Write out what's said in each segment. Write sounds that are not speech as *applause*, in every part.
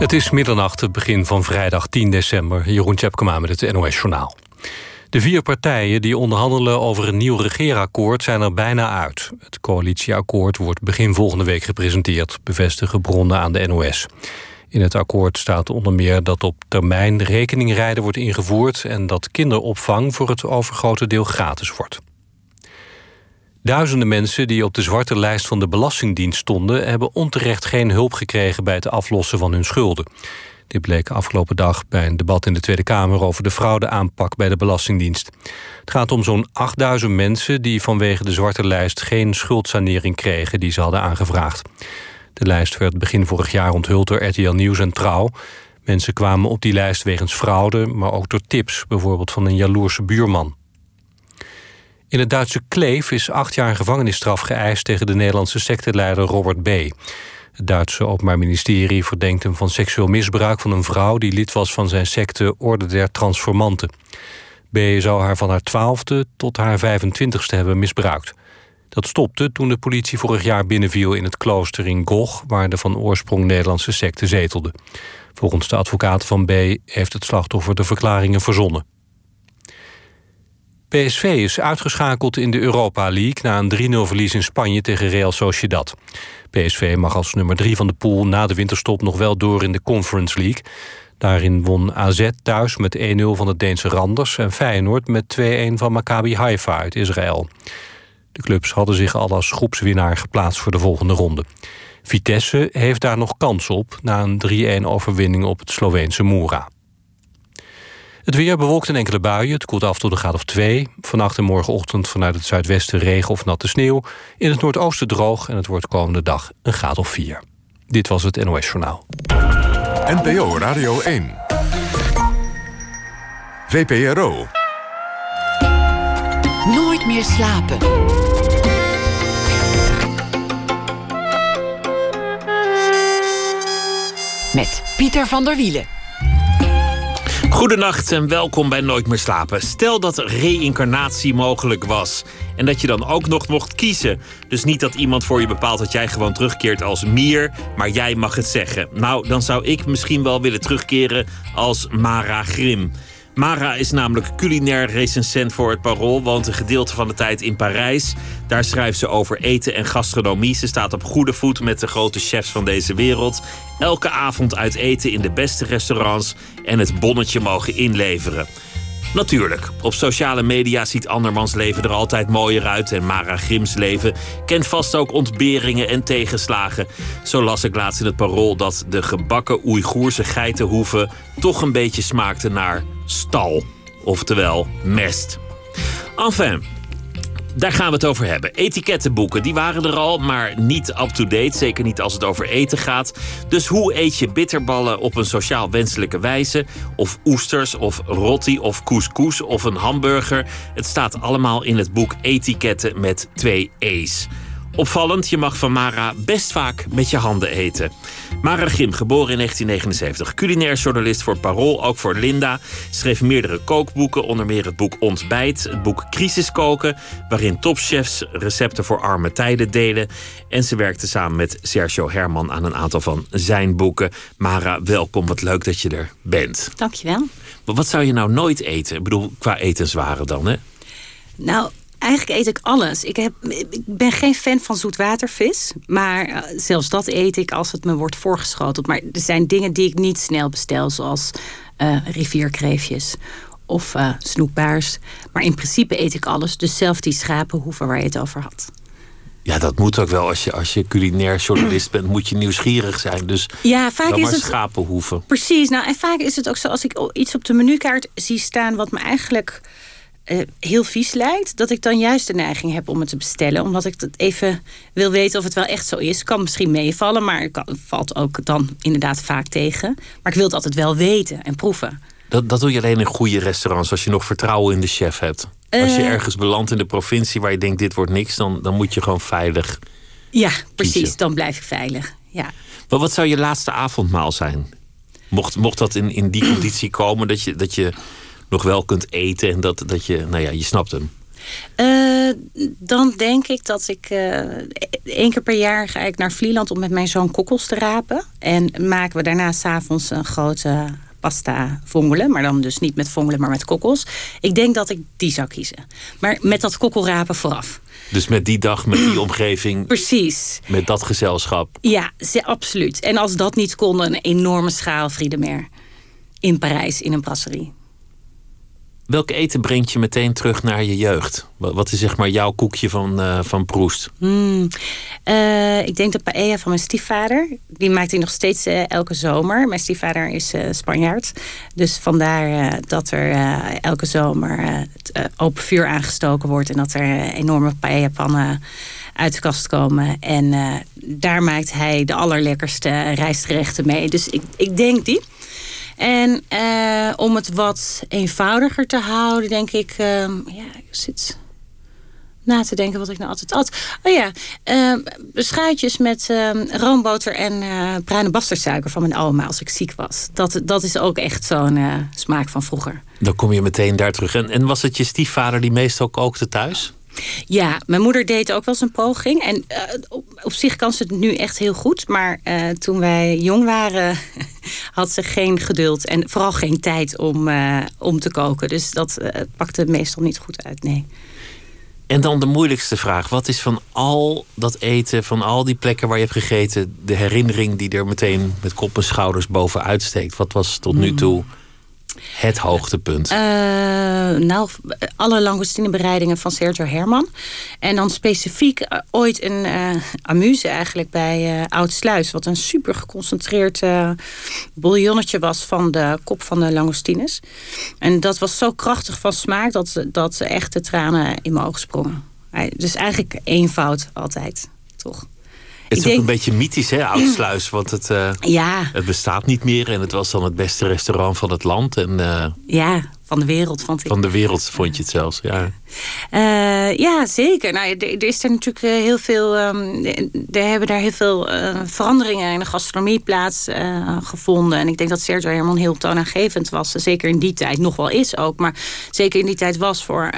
Het is middernacht, het begin van vrijdag 10 december. Jeroen Tjepkema met het NOS Journaal. De vier partijen die onderhandelen over een nieuw regeerakkoord zijn er bijna uit. Het coalitieakkoord wordt begin volgende week gepresenteerd, bevestigen bronnen aan de NOS. In het akkoord staat onder meer dat op termijn rekeningrijden wordt ingevoerd en dat kinderopvang voor het overgrote deel gratis wordt. Duizenden mensen die op de zwarte lijst van de Belastingdienst stonden... hebben onterecht geen hulp gekregen bij het aflossen van hun schulden. Dit bleek afgelopen dag bij een debat in de Tweede Kamer... over de fraudeaanpak bij de Belastingdienst. Het gaat om zo'n 8000 mensen die vanwege de zwarte lijst... geen schuldsanering kregen die ze hadden aangevraagd. De lijst werd begin vorig jaar onthuld door RTL Nieuws en Trouw. Mensen kwamen op die lijst wegens fraude, maar ook door tips... bijvoorbeeld van een jaloerse buurman. In het Duitse Kleef is acht jaar gevangenisstraf geëist... tegen de Nederlandse secteleider Robert B. Het Duitse Openbaar Ministerie verdenkt hem van seksueel misbruik... van een vrouw die lid was van zijn secte Orde der Transformanten. B. zou haar van haar twaalfde tot haar 25ste hebben misbruikt. Dat stopte toen de politie vorig jaar binnenviel in het klooster in Goch... waar de van oorsprong Nederlandse secte zetelde. Volgens de advocaat van B. heeft het slachtoffer de verklaringen verzonnen. PSV is uitgeschakeld in de Europa League... na een 3-0 verlies in Spanje tegen Real Sociedad. PSV mag als nummer 3 van de pool na de winterstop... nog wel door in de Conference League. Daarin won AZ thuis met 1-0 van het Deense Randers... en Feyenoord met 2-1 van Maccabi Haifa uit Israël. De clubs hadden zich al als groepswinnaar geplaatst voor de volgende ronde. Vitesse heeft daar nog kans op... na een 3-1 overwinning op het Sloveense Moera. Het weer bewolkt in enkele buien. Het koelt af tot een graad of 2. Vannacht en morgenochtend vanuit het zuidwesten regen of natte sneeuw. In het noordoosten droog en het wordt komende dag een graad of 4. Dit was het NOS Journaal. NPO Radio 1. VPRO. Nooit meer slapen. Met Pieter van der Wielen. Goedenacht en welkom bij Nooit meer slapen. Stel dat reïncarnatie mogelijk was. En dat je dan ook nog mocht kiezen. Dus niet dat iemand voor je bepaalt dat jij gewoon terugkeert als Mier, maar jij mag het zeggen. Nou, dan zou ik misschien wel willen terugkeren als Mara Grim. Mara is namelijk culinair recensent voor het Parool, woont een gedeelte van de tijd in Parijs. Daar schrijft ze over eten en gastronomie. Ze staat op goede voet met de grote chefs van deze wereld. Elke avond uit eten in de beste restaurants en het bonnetje mogen inleveren. Natuurlijk, op sociale media ziet andermans leven er altijd mooier uit. En Mara Grims leven kent vast ook ontberingen en tegenslagen. Zo las ik laatst in het parool dat de gebakken Oeigoerse geitenhoeven toch een beetje smaakten naar stal. Oftewel mest. Enfin, daar gaan we het over hebben. Etikettenboeken, die waren er al, maar niet up-to-date. Zeker niet als het over eten gaat. Dus hoe eet je bitterballen op een sociaal wenselijke wijze? Of oesters, of rotti, of couscous, of een hamburger? Het staat allemaal in het boek Etiketten met twee E's. Opvallend, je mag van Mara best vaak met je handen eten. Mara Grim, geboren in 1979. Culinair journalist voor Parool, ook voor Linda. Schreef meerdere kookboeken, onder meer het boek Ontbijt, het boek Crisiskoken, waarin topchefs recepten voor arme tijden delen. En ze werkte samen met Sergio Herman aan een aantal van zijn boeken. Mara, welkom, wat leuk dat je er bent. Dankjewel. Maar wat zou je nou nooit eten? Ik bedoel, qua etenswaren dan, hè? Nou, Eigenlijk eet ik alles. Ik, heb, ik ben geen fan van zoetwatervis. Maar uh, zelfs dat eet ik als het me wordt voorgeschoteld. Maar er zijn dingen die ik niet snel bestel. Zoals uh, rivierkreefjes of uh, snoepbaars. Maar in principe eet ik alles. Dus zelf die schapenhoeven waar je het over had. Ja, dat moet ook wel. Als je, als je culinair journalist bent, moet je nieuwsgierig zijn. Dus ja, vaak is het schapenhoeven. Precies. Nou, en vaak is het ook zo als ik iets op de menukaart zie staan wat me eigenlijk uh, heel vies lijkt, dat ik dan juist de neiging heb om het te bestellen. Omdat ik het even wil weten of het wel echt zo is. Kan misschien meevallen, maar het valt ook dan inderdaad vaak tegen. Maar ik wil het altijd wel weten en proeven. Dat, dat doe je alleen in goede restaurants, als je nog vertrouwen in de chef hebt. Als je uh, ergens belandt in de provincie waar je denkt dit wordt niks, dan, dan moet je gewoon veilig. Ja, precies, kiezen. dan blijf ik veilig. Ja. Maar wat zou je laatste avondmaal zijn? Mocht, mocht dat in, in die *clears throat* conditie komen dat je, dat je nog wel kunt eten en dat, dat je, nou ja, je snapt hem. Uh, dan denk ik dat ik uh, één keer per jaar ga ik naar Vlieland om met mijn zoon kokkels te rapen. En maken we daarna s'avonds een grote pasta vongelen. Maar dan dus niet met vongelen, maar met kokkels. Ik denk dat ik die zou kiezen. Maar met dat kokkelrapen vooraf. Dus met die dag, met die omgeving. *clears throat* Precies. Met dat gezelschap. Ja, absoluut. En als dat niet kon, een enorme schaal Friedemer. In Parijs, in een brasserie. Welk eten brengt je meteen terug naar je jeugd? Wat is zeg maar jouw koekje van, uh, van Proest? Hmm. Uh, ik denk de paella van mijn stiefvader. Die maakt hij nog steeds uh, elke zomer. Mijn stiefvader is Spanjaard. Dus vandaar dat er elke zomer het open vuur aangestoken wordt. En dat er enorme paella-pannen uit de kast komen. En daar maakt hij de allerlekkerste rijstgerechten mee. Dus ik, ik denk die. En uh, om het wat eenvoudiger te houden, denk ik. Uh, ja, ik zit na te denken wat ik nou altijd at. Oh ja, uh, met ehm, roomboter en uh, bruine bastardsuiker van mijn oma als ik ziek was. Dat, dat is ook echt zo'n uh, smaak van vroeger. Dan kom je meteen daar terug. En, en was het je stiefvader die meestal kookte thuis? Ja, mijn moeder deed ook wel eens een poging. En uh, op, op, zich kan ze het nu echt heel goed. Maar uh, toen wij jong waren, *laughs* had ze geen geduld. En vooral geen tijd om, uh, om te koken. Dus dat pakte meestal niet goed uit, nee. En dan de moeilijkste vraag. Wat is van al dat eten, van al die plekken waar je hebt gegeten... de herinnering die er meteen met kop en schouders bovenuit steekt? Wat was tot nu toe het hoogtepunt? Uh, nou, alle langostinebereidingen van Sergio Herman. En dan specifiek uh, ooit een uh, amuse eigenlijk bij Oud Sluis. Wat een super geconcentreerd bouillonnetje was van de kop van de langostines. En dat was zo krachtig van smaak dat, dat echt de tranen in mijn ogen sprongen. Dus eigenlijk eenvoud altijd, toch? Het is ook een beetje mythisch, hè, Oudsluis. Want het, uh, ja. het bestaat niet meer. En het was dan het beste restaurant van het land. En, uh, ja, van de wereld vond ik. Van de wereld vond je het zelfs, ja. Uh, ja, zeker. Nou, er, is er natuurlijk heel veel... Um, er hebben daar heel veel veranderingen in de gastronomie plaats gevonden. En ik denk dat Sergio Herman heel toonaangevend was. Zeker in die tijd, nog wel is ook. Maar zeker in die tijd was voor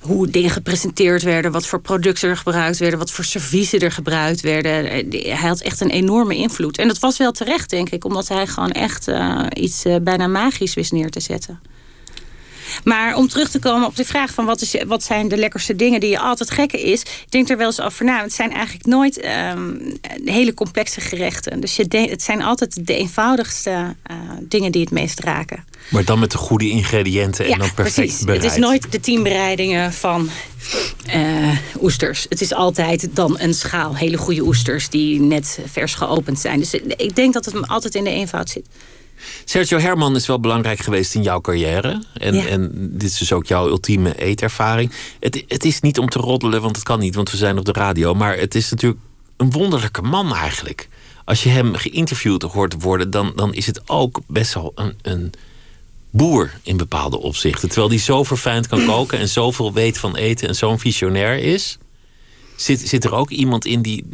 hoe dingen gepresenteerd werden, wat voor producten er gebruikt werden, wat voor serviezen er gebruikt werden. Hij had echt een enorme invloed. En dat was wel terecht, denk ik, omdat hij gewoon echt uh, iets uh, bijna magisch wist neer te zetten. Maar om terug te komen op de vraag van wat, is, wat zijn de lekkerste dingen die je altijd gekken is. Ik denk er wel eens over na. Het zijn eigenlijk nooit um, hele complexe gerechten. Dus je het zijn altijd de eenvoudigste uh, dingen die het meest raken. Maar dan met de goede ingrediënten en ja, dan perfect precies. bereid. Het is nooit de tien bereidingen van uh, oesters. Het is altijd dan een schaal hele goede oesters die net vers geopend zijn. Dus ik denk dat het altijd in de eenvoud zit. Sergio Herman is wel belangrijk geweest in jouw carrière. En, ja. en dit is dus ook jouw ultieme eetervaring. Het, het is niet om te roddelen, want het kan niet, want we zijn op de radio. Maar het is natuurlijk een wonderlijke man eigenlijk. Als je hem geïnterviewd hoort worden, dan, dan is het ook best wel een, een boer in bepaalde opzichten. Terwijl hij zo verfijnd kan *clears throat* koken en zoveel weet van eten en zo'n visionair is. Zit, zit er ook iemand in die,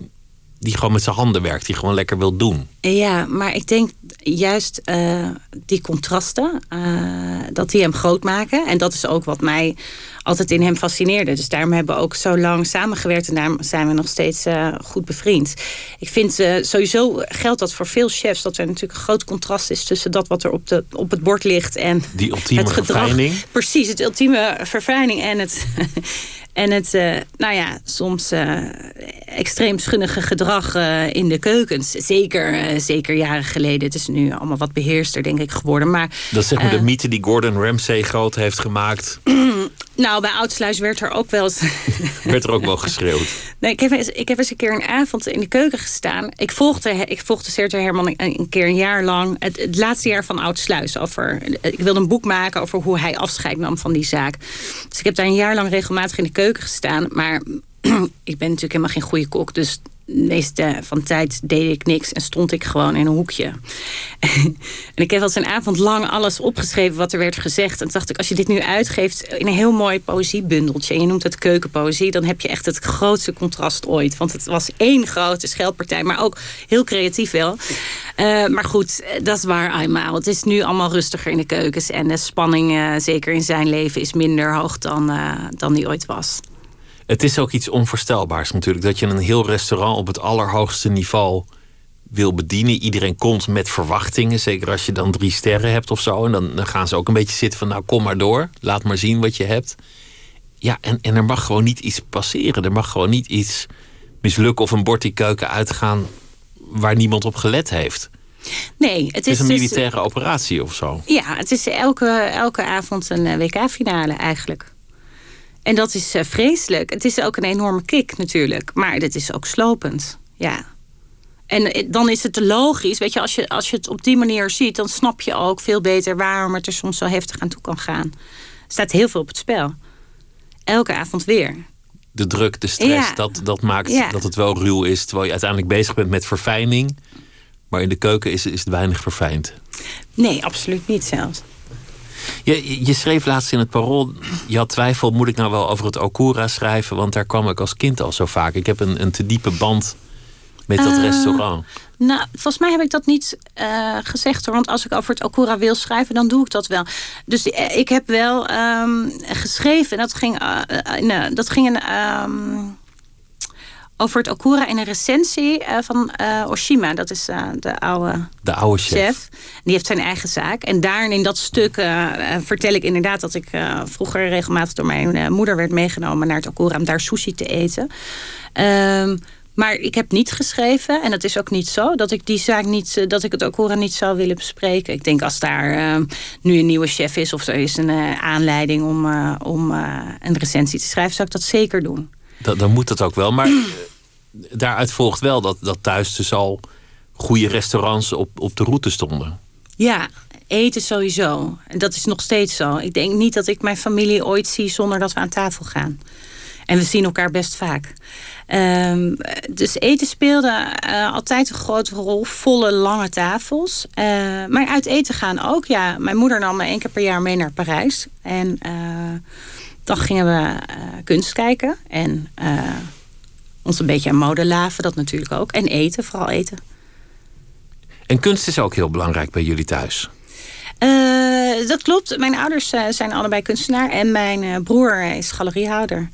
die gewoon met zijn handen werkt, die gewoon lekker wil doen. Ja, maar ik denk juist uh, die contrasten, uh, dat die hem groot maken. En dat is ook wat mij altijd in hem fascineerde. Dus daarom hebben we ook zo lang samengewerkt en daarom zijn we nog steeds uh, goed bevriend. Ik vind sowieso geldt dat voor veel chefs dat er natuurlijk een groot contrast is tussen dat wat er op, de, op het bord ligt en die ultieme het gedrag. Verfijning. Precies, het ultieme verfijning en het. En het, uh, nou ja, soms uh, extreem schunnige gedrag uh, in de keukens. Zeker, zeker jaren geleden. Het is nu allemaal wat beheerster, denk ik, geworden. Maar, dat is zeg maar de mythe die Gordon Ramsay groot heeft gemaakt. *clears throat* nou, bij Oudsluis werd er ook wel eens... *laughs* werd er ook wel geschreeuwd. Nee, ik heb, eens, ik heb eens een keer een avond in de keuken gestaan. Ik volgde, ik volgde Sergio Herman een, een keer een jaar lang. Het, het laatste jaar van Oudsluis. Over, ik wilde een boek maken over hoe hij afscheid nam van die zaak. Dus ik heb daar een jaar lang regelmatig in de keuken gestaan. Maar *clears throat* ik ben natuurlijk helemaal geen goede kok. Dus de meeste van tijd deed ik niks en stond ik gewoon in een hoekje. *laughs* en ik heb al een avond lang alles opgeschreven wat er werd gezegd. En dacht ik, als je dit nu uitgeeft in een heel mooi poëziebundeltje... en je noemt het keukenpoëzie, dan heb je echt het grootste contrast ooit. Want het was één grote scheldpartij, maar ook heel creatief wel. Uh, maar goed, dat is waar. Het is nu allemaal rustiger in de keukens. En de spanning, uh, zeker in zijn leven, is minder hoog dan, uh, dan die ooit was. Het is ook iets onvoorstelbaars natuurlijk. Dat je een heel restaurant op het allerhoogste niveau wil bedienen. Iedereen komt met verwachtingen. Zeker als je dan drie sterren hebt of zo. En dan, dan gaan ze ook een beetje zitten van nou kom maar door. Laat maar zien wat je hebt. Ja, en, en er mag gewoon niet iets passeren. Er mag gewoon niet iets mislukken of een bord die keuken uitgaan waar niemand op gelet heeft. Nee, het is, het is een militaire operatie of zo. Ja, het is elke, elke avond een eh, WK-finale eigenlijk. En dat is uh, vreselijk. Het is ook een enorme kick natuurlijk. Maar het is ook slopend. Ja. En eh, dan is het logisch, weet je als, je, als je het op die manier ziet, dan snap je ook veel beter waarom het er soms zo heftig aan toe kan gaan. Er staat heel veel op het spel. Elke avond weer. De druk, de stress, Ja. dat, dat maakt Ja. dat het wel ruw is. Terwijl je uiteindelijk bezig bent met verfijning. Maar in de keuken is, is het weinig verfijnd. Nee, absoluut niet zelfs. Je, je- schreef laatst in het parool, je had twijfel, moet ik nou wel over het Okura schrijven? Want daar kwam ik als kind al zo vaak. Ik heb een, een te diepe band met dat Eh, restaurant. Nou, volgens mij heb ik dat niet eh, gezegd hoor. Want als ik over het Okura wil schrijven, dan doe ik dat wel. Dus eh, ik heb wel ehm, geschreven. En dat ging, dat ging een, ehm, over het Okura in een recensie eh, van eh, Oshima. Dat is eh, de oude De oude chef. chef. Die heeft zijn eigen zaak. En daarin in dat stuk vertel ik inderdaad dat ik vroeger regelmatig door mijn moeder werd meegenomen naar het Okura om daar sushi te eten. Ehm, maar ik heb niet geschreven, en dat is ook niet zo, dat ik die zaak niet, dat ik het Okura niet zou willen bespreken. Ik denk als daar eh, nu een nieuwe chef is of er is een aanleiding om, om een recensie te schrijven, zou ik dat zeker doen. Dan, dan moet dat ook wel. Maar eh, daaruit volgt wel dat, dat thuis dus al goede restaurants op, op de route stonden. Ja, eten sowieso. En dat is nog steeds zo. Ik denk niet dat ik mijn familie ooit zie zonder dat we aan tafel gaan. En we zien elkaar best vaak. Ehm, dus eten speelde eh, altijd een grote rol. Volle, lange tafels. Eh, maar uit eten gaan ook. Ja, mijn moeder nam me één keer per jaar mee naar Parijs. En eh, dan gingen we eh, kunst kijken. En eh, ons een beetje aan mode laven. Dat natuurlijk ook. En eten, vooral eten. En kunst is ook heel belangrijk bij jullie thuis. Eh, dat klopt. Mijn ouders zijn allebei kunstenaar. En mijn broer is galeriehouder.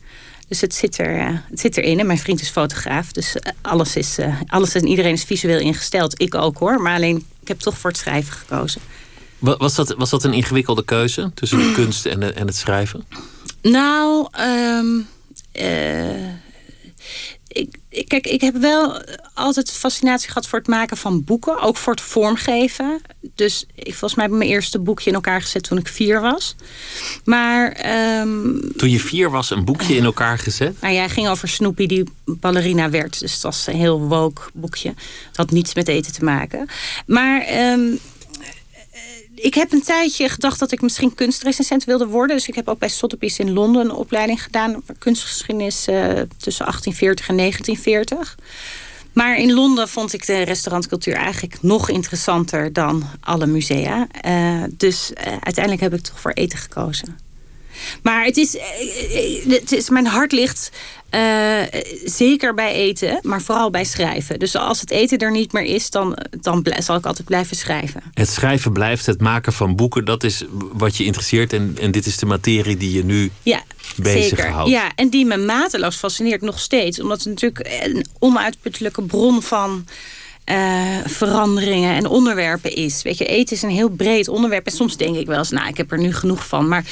Dus het zit, er, het zit erin. En mijn vriend is fotograaf. Dus alles, is, alles en iedereen is visueel ingesteld. Ik ook hoor. Maar alleen, ik heb toch voor het schrijven gekozen. Wa- Was dat, was dat een ingewikkelde keuze tussen de *clears throat* kunst en, de- en het schrijven? Nou, ehm, eh, ik, kijk, ik heb wel altijd fascinatie gehad voor het maken van boeken. Ook voor het vormgeven. Dus ik, volgens mij heb ik mijn eerste boekje in elkaar gezet toen ik vier was. Maar ehm, Toen je vier was, een boekje in elkaar gezet. Nou ja, het ging over Snoopy die ballerina werd. Dus het was een heel woke boekje. Het had niets met eten te maken. Maar ehm, eh, ik heb een tijdje gedacht dat ik misschien kunstrecensent wilde worden. Dus ik heb ook bij Sotheby's in Londen een opleiding gedaan... kunstgeschiedenis eh, tussen 1840 en 1940. Maar in Londen vond ik de restaurantcultuur eigenlijk nog interessanter dan alle musea. Eh, dus eh, uiteindelijk heb ik toch voor eten gekozen. Maar het is, eh, eh, het is mijn hart ligt eh, zeker bij eten, maar vooral bij schrijven. Dus als het eten er niet meer is, dan, dan zal ik altijd blijven schrijven. Het schrijven blijft, het maken van boeken, dat is wat je interesseert. En, en dit is de materie die je nu Ja, bezig houdt. Ja, en die me mateloos fascineert nog steeds. Omdat het natuurlijk een onuitputtelijke bron van veranderingen en onderwerpen is. Weet je, eten is een heel breed onderwerp. En soms denk ik wel eens, nou, ik heb er nu genoeg van. Maar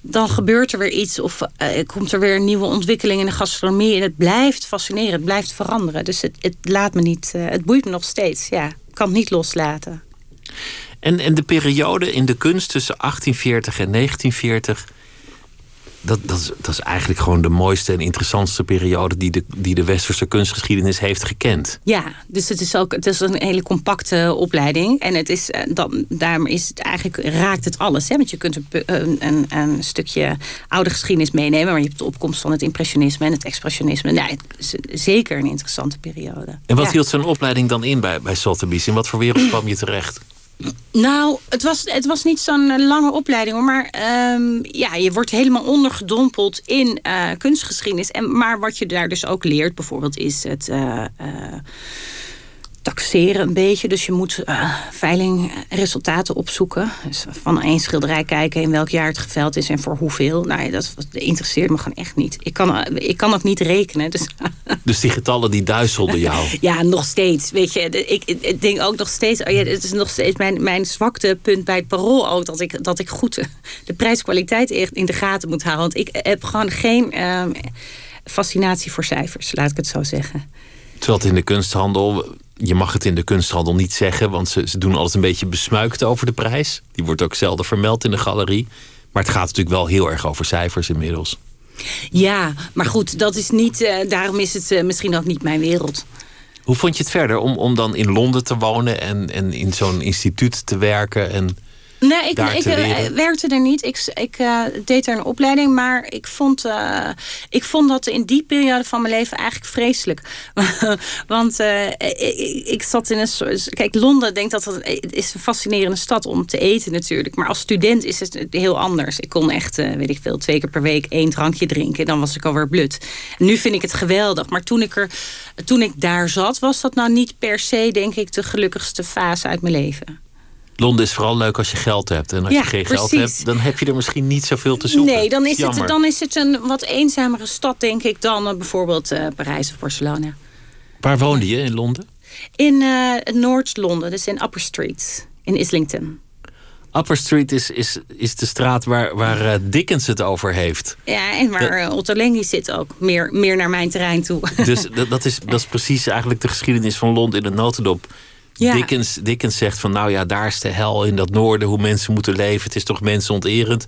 dan gebeurt er weer iets of eh, komt er weer een nieuwe ontwikkeling in de gastronomie. En het blijft fascineren, het blijft veranderen. Dus het, het laat me niet, eh, het boeit me nog steeds. Ja, ik kan het niet loslaten. En, en de periode in de kunst tussen 1840 en 1940. Dat, dat, is, dat is eigenlijk gewoon de mooiste en interessantste periode die de, die de westerse kunstgeschiedenis heeft gekend. Ja, dus het is ook het is een hele compacte opleiding. En het is, eh, dan, daarom is het eigenlijk, raakt het alles. Hè? Want je kunt een, een, een stukje oude geschiedenis meenemen, maar je hebt de opkomst van het impressionisme en het expressionisme. Nou, het is zeker een interessante periode. En wat ja. hield zo'n opleiding dan in bij, bij Sotheby's? In wat voor wereld kwam je terecht? Nou, het was, het was niet zo'n eh, lange opleiding hoor. Maar ehm, ja, je wordt helemaal ondergedompeld in eh, kunstgeschiedenis. En, maar wat je daar dus ook leert, bijvoorbeeld, is het. eh, taxeren een beetje. Dus je moet eh veilingresultaten opzoeken. Dus van één schilderij kijken in welk jaar het geveld is en voor hoeveel. Nou, dat, dat interesseert me gewoon echt niet. Ik kan, eh, ik kan ook niet rekenen. Dus *laughs* Dus die getallen die duizelden jou. *laughs* ja, nog steeds. Weet je, ik, denk ook nog steeds. Oh ja, het is nog steeds mijn, mijn zwaktepunt bij het parool ook. Dat ik, dat ik goed de, prijskwaliteit echt in de gaten moet houden. Want ik heb gewoon geen ehm, fascinatie voor cijfers, laat ik het zo zeggen. Terwijl het in de kunsthandel, je mag het in de kunsthandel niet zeggen, want ze, ze doen altijd een beetje besmuikt over de prijs. Die wordt ook zelden vermeld in de galerie. Maar het gaat natuurlijk wel heel erg over cijfers inmiddels. Ja, maar goed, dat is niet. eh, daarom is het eh, misschien ook niet mijn wereld. Hoe vond je het verder om, om dan in Londen te wonen en, en in zo'n instituut te werken? En Nee, ik, ik eh, werkte er niet. Ik, ik eh, deed er een opleiding, maar ik vond, eh, ik vond dat in die periode van mijn leven eigenlijk vreselijk. *laughs* Want ik, ik zat in een soort. Kijk, Londen denk dat het is een fascinerende stad om te eten natuurlijk. Maar als student is het heel anders. Ik kon echt, weet ik veel, twee keer per week één drankje drinken. Dan was ik alweer blut. Nu vind ik het geweldig. Maar toen ik, er, toen ik daar zat, was dat nou niet per se, denk ik, de gelukkigste fase uit mijn leven. Londen is vooral leuk als je geld hebt. En als Ja, je geen geld hebt, dan heb je er misschien niet zoveel te zoeken. Nee, dan is, Jammer. het, dan is het een wat eenzamere stad, denk ik, dan eh, bijvoorbeeld eh, Parijs of Barcelona. Waar woonde je in Londen? In eh Noord-Londen, dus in Upper Street, in Islington. Upper Street is, is, is de straat waar, waar Dickens het over heeft. Ja, en waar eh, Otto Lengi zit ook, meer, meer naar mijn terrein toe. Dus *laughs* dat, dat, is, dat is precies eigenlijk de geschiedenis van Londen in een notendop. Ja. Dickens, Dickens zegt van nou ja, daar is de hel in dat noorden, hoe mensen moeten leven. Het is toch mensonterend.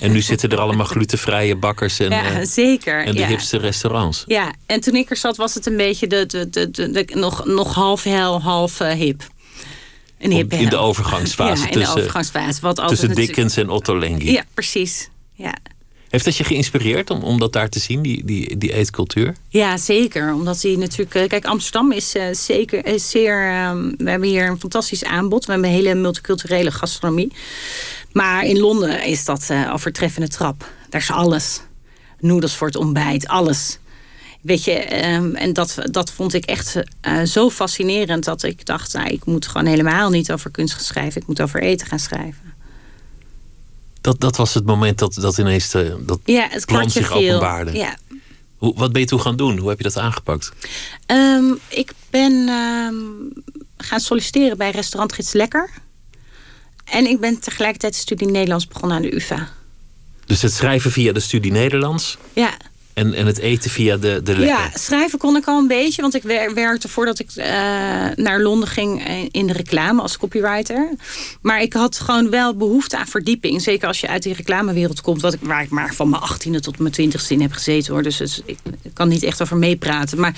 En nu zitten er allemaal *laughs* glutenvrije bakkers en, ja, eh, zeker. en de ja. hipste restaurants. Ja, en toen ik er zat was het een beetje de, de, de, de, de- nog, nog half hel, half eh, hip. Een hip in de overgangsfase Ja, in tussen- de overgangsfase. Wat Tussen Dickens en Otto Lengi. Ja, precies. Ja. Heeft dat je geïnspireerd om, om dat daar te zien, die, die, die eetcultuur? Ja, zeker. Omdat hij natuurlijk. eh, Kijk, Amsterdam is eh, zeker is zeer. ehm, we hebben hier een fantastisch aanbod. We hebben een hele multiculturele gastronomie. Maar in Londen is dat eh overtreffende trap. Daar is alles. Noedels voor het ontbijt, alles. Weet je, ehm, en dat, dat vond ik echt zo fascinerend dat ik dacht, nou, ik moet gewoon helemaal niet over kunst gaan schrijven. Ik moet over eten gaan schrijven. Dat, dat was het moment dat, dat ineens de, dat Ja, het plan zich viel. openbaarde. Ja, Hoe, wat ben je toen gaan doen? Hoe heb je dat aangepakt? Ehm, ik ben ehm, gaan solliciteren bij restaurantgids Lekker. En ik ben tegelijkertijd de studie Nederlands begonnen aan de UvA. Dus het schrijven via de studie Nederlands Ja, en, en het eten via de, de lekker. ja, schrijven kon ik al een beetje. Want ik wer- werkte voordat ik eh, naar Londen ging eh, in de reclame als copywriter. Maar ik had gewoon wel behoefte aan verdieping. Zeker als je uit die reclamewereld komt. Wat ik, waar ik maar van mijn achttiende tot mijn twintigste in heb gezeten. Hoor. Dus het- ik, kan niet echt over meepraten. Maar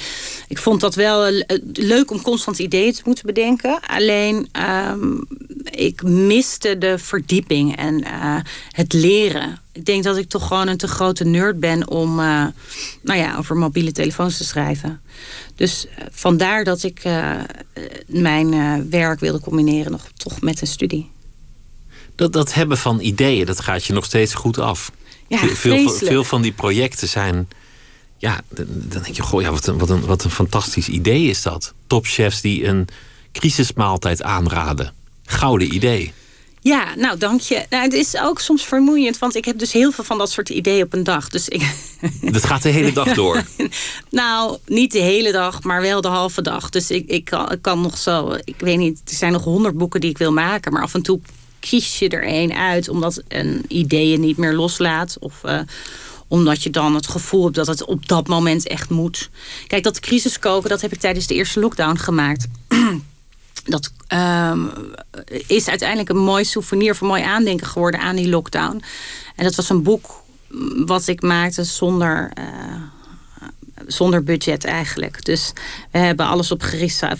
ik vond dat wel eh, leuk om constant ideeën te moeten bedenken. Alleen ehm, ik miste de verdieping en het leren. Ik denk dat ik toch gewoon een te grote nerd ben om eh, nou ja, over mobiele telefoons te schrijven. Dus eh, vandaar dat ik eh, mijn werk wilde combineren nog toch met een studie. Dat, dat hebben van ideeën, dat gaat je nog steeds goed af. Ja, veel, veel, van die projecten zijn. Ja, dan dan denk je, goh, ja, wat, een, wat, een, wat een fantastisch idee is dat. Topchefs die een crisismaaltijd aanraden. Gouden idee. Ja, nou dank je. Nou, het is ook soms vermoeiend, want ik heb dus heel veel van dat soort ideeën op een dag. Dus ik, *laughs* Dat gaat de hele dag door. *laughs* nou, niet de hele dag, maar wel de halve dag. Dus ik, ik, kan, ik kan nog zo, ik weet niet, er zijn nog honderd boeken die ik wil maken. Maar af en toe kies je er één uit, omdat een idee je niet meer loslaat. Of eh, omdat je dan het gevoel hebt dat het op dat moment echt moet. Kijk, dat crisis koken, dat heb ik tijdens de eerste lockdown gemaakt. *clears throat* Dat ehm, is uiteindelijk een mooi souvenir, een mooi aandenken geworden aan die lockdown. En dat was een boek wat ik maakte zonder, uh, zonder budget eigenlijk. Dus we hebben alles op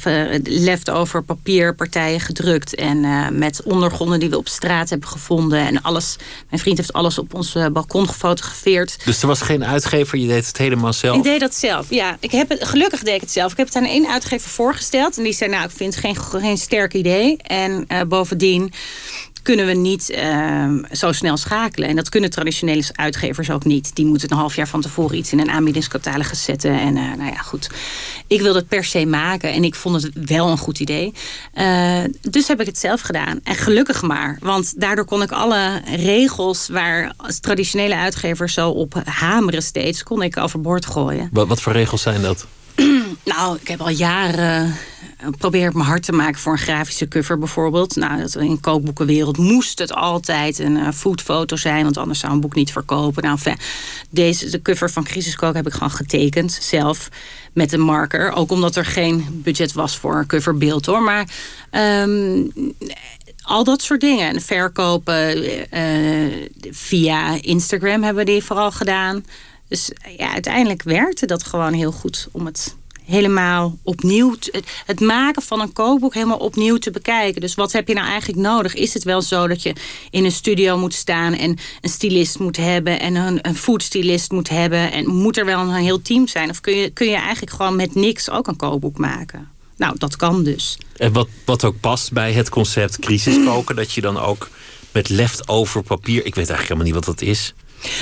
uh, leftover papierpartijen gedrukt. En uh, met ondergronden die we op straat hebben gevonden. En alles, mijn vriend heeft alles op ons balkon gefotografeerd. Dus er was geen uitgever, je deed het helemaal zelf? Ik deed dat zelf, ja. Ik heb het, gelukkig deed ik het zelf. Ik heb het aan één uitgever voorgesteld. En die zei, nou, ik vind het geen, geen sterk idee. En bovendien kunnen we niet uh, zo snel schakelen. En dat kunnen traditionele uitgevers ook niet. Die moeten een half jaar van tevoren iets in een aanbiedingscatalogus zetten. En uh, nou ja, goed. Ik wilde het per se maken en ik vond het wel een goed idee. Uh, dus heb ik het zelf gedaan. En gelukkig maar. Want daardoor kon ik alle regels waar traditionele uitgevers zo op hameren steeds... kon ik overboord gooien. Wat, wat voor regels zijn dat? *clears throat* nou, ik heb al jaren eh, probeer mijn hart te maken voor een grafische cover bijvoorbeeld. Nou, dat in kookboekenwereld moest het altijd een uh, foodfoto zijn, want anders zou een boek niet verkopen. Nou, deze de cover van Crisiskook heb ik gewoon getekend zelf met een marker, ook omdat er geen budget was voor een coverbeeld hoor. Maar um, al dat soort dingen. En verkopen uh, via Instagram hebben we die vooral gedaan. Dus ja, uiteindelijk werkte dat gewoon heel goed om het helemaal opnieuw, het maken van een kookboek helemaal opnieuw te bekijken. Dus wat heb je nou eigenlijk nodig? Is het wel zo dat je in een studio moet staan en een stylist moet hebben en een, een foodstylist moet hebben en moet er wel een heel team zijn? Of kun je, kun je eigenlijk gewoon met niks ook een kookboek maken? Nou, dat kan dus. En wat, wat ook past bij het concept crisiskoken, dat je dan ook met leftover papier, ik weet eigenlijk helemaal niet wat dat is,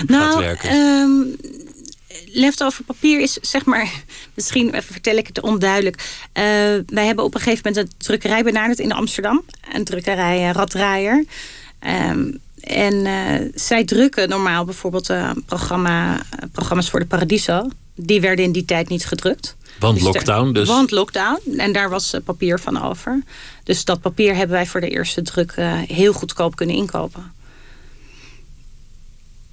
nou, gaat werken. Um, leftover papier is, zeg maar, *laughs* misschien vertel ik het onduidelijk. Uh, wij hebben op een gegeven moment een drukkerij benaderd in Amsterdam. Een drukkerij uh, Raddraaier. Um, en uh, zij drukken normaal bijvoorbeeld programma, programma's voor de Paradiso. Die werden in die tijd niet gedrukt. Want dus lockdown dus? Want lockdown. En daar was papier van over. Dus dat papier hebben wij voor de eerste druk heel goedkoop kunnen inkopen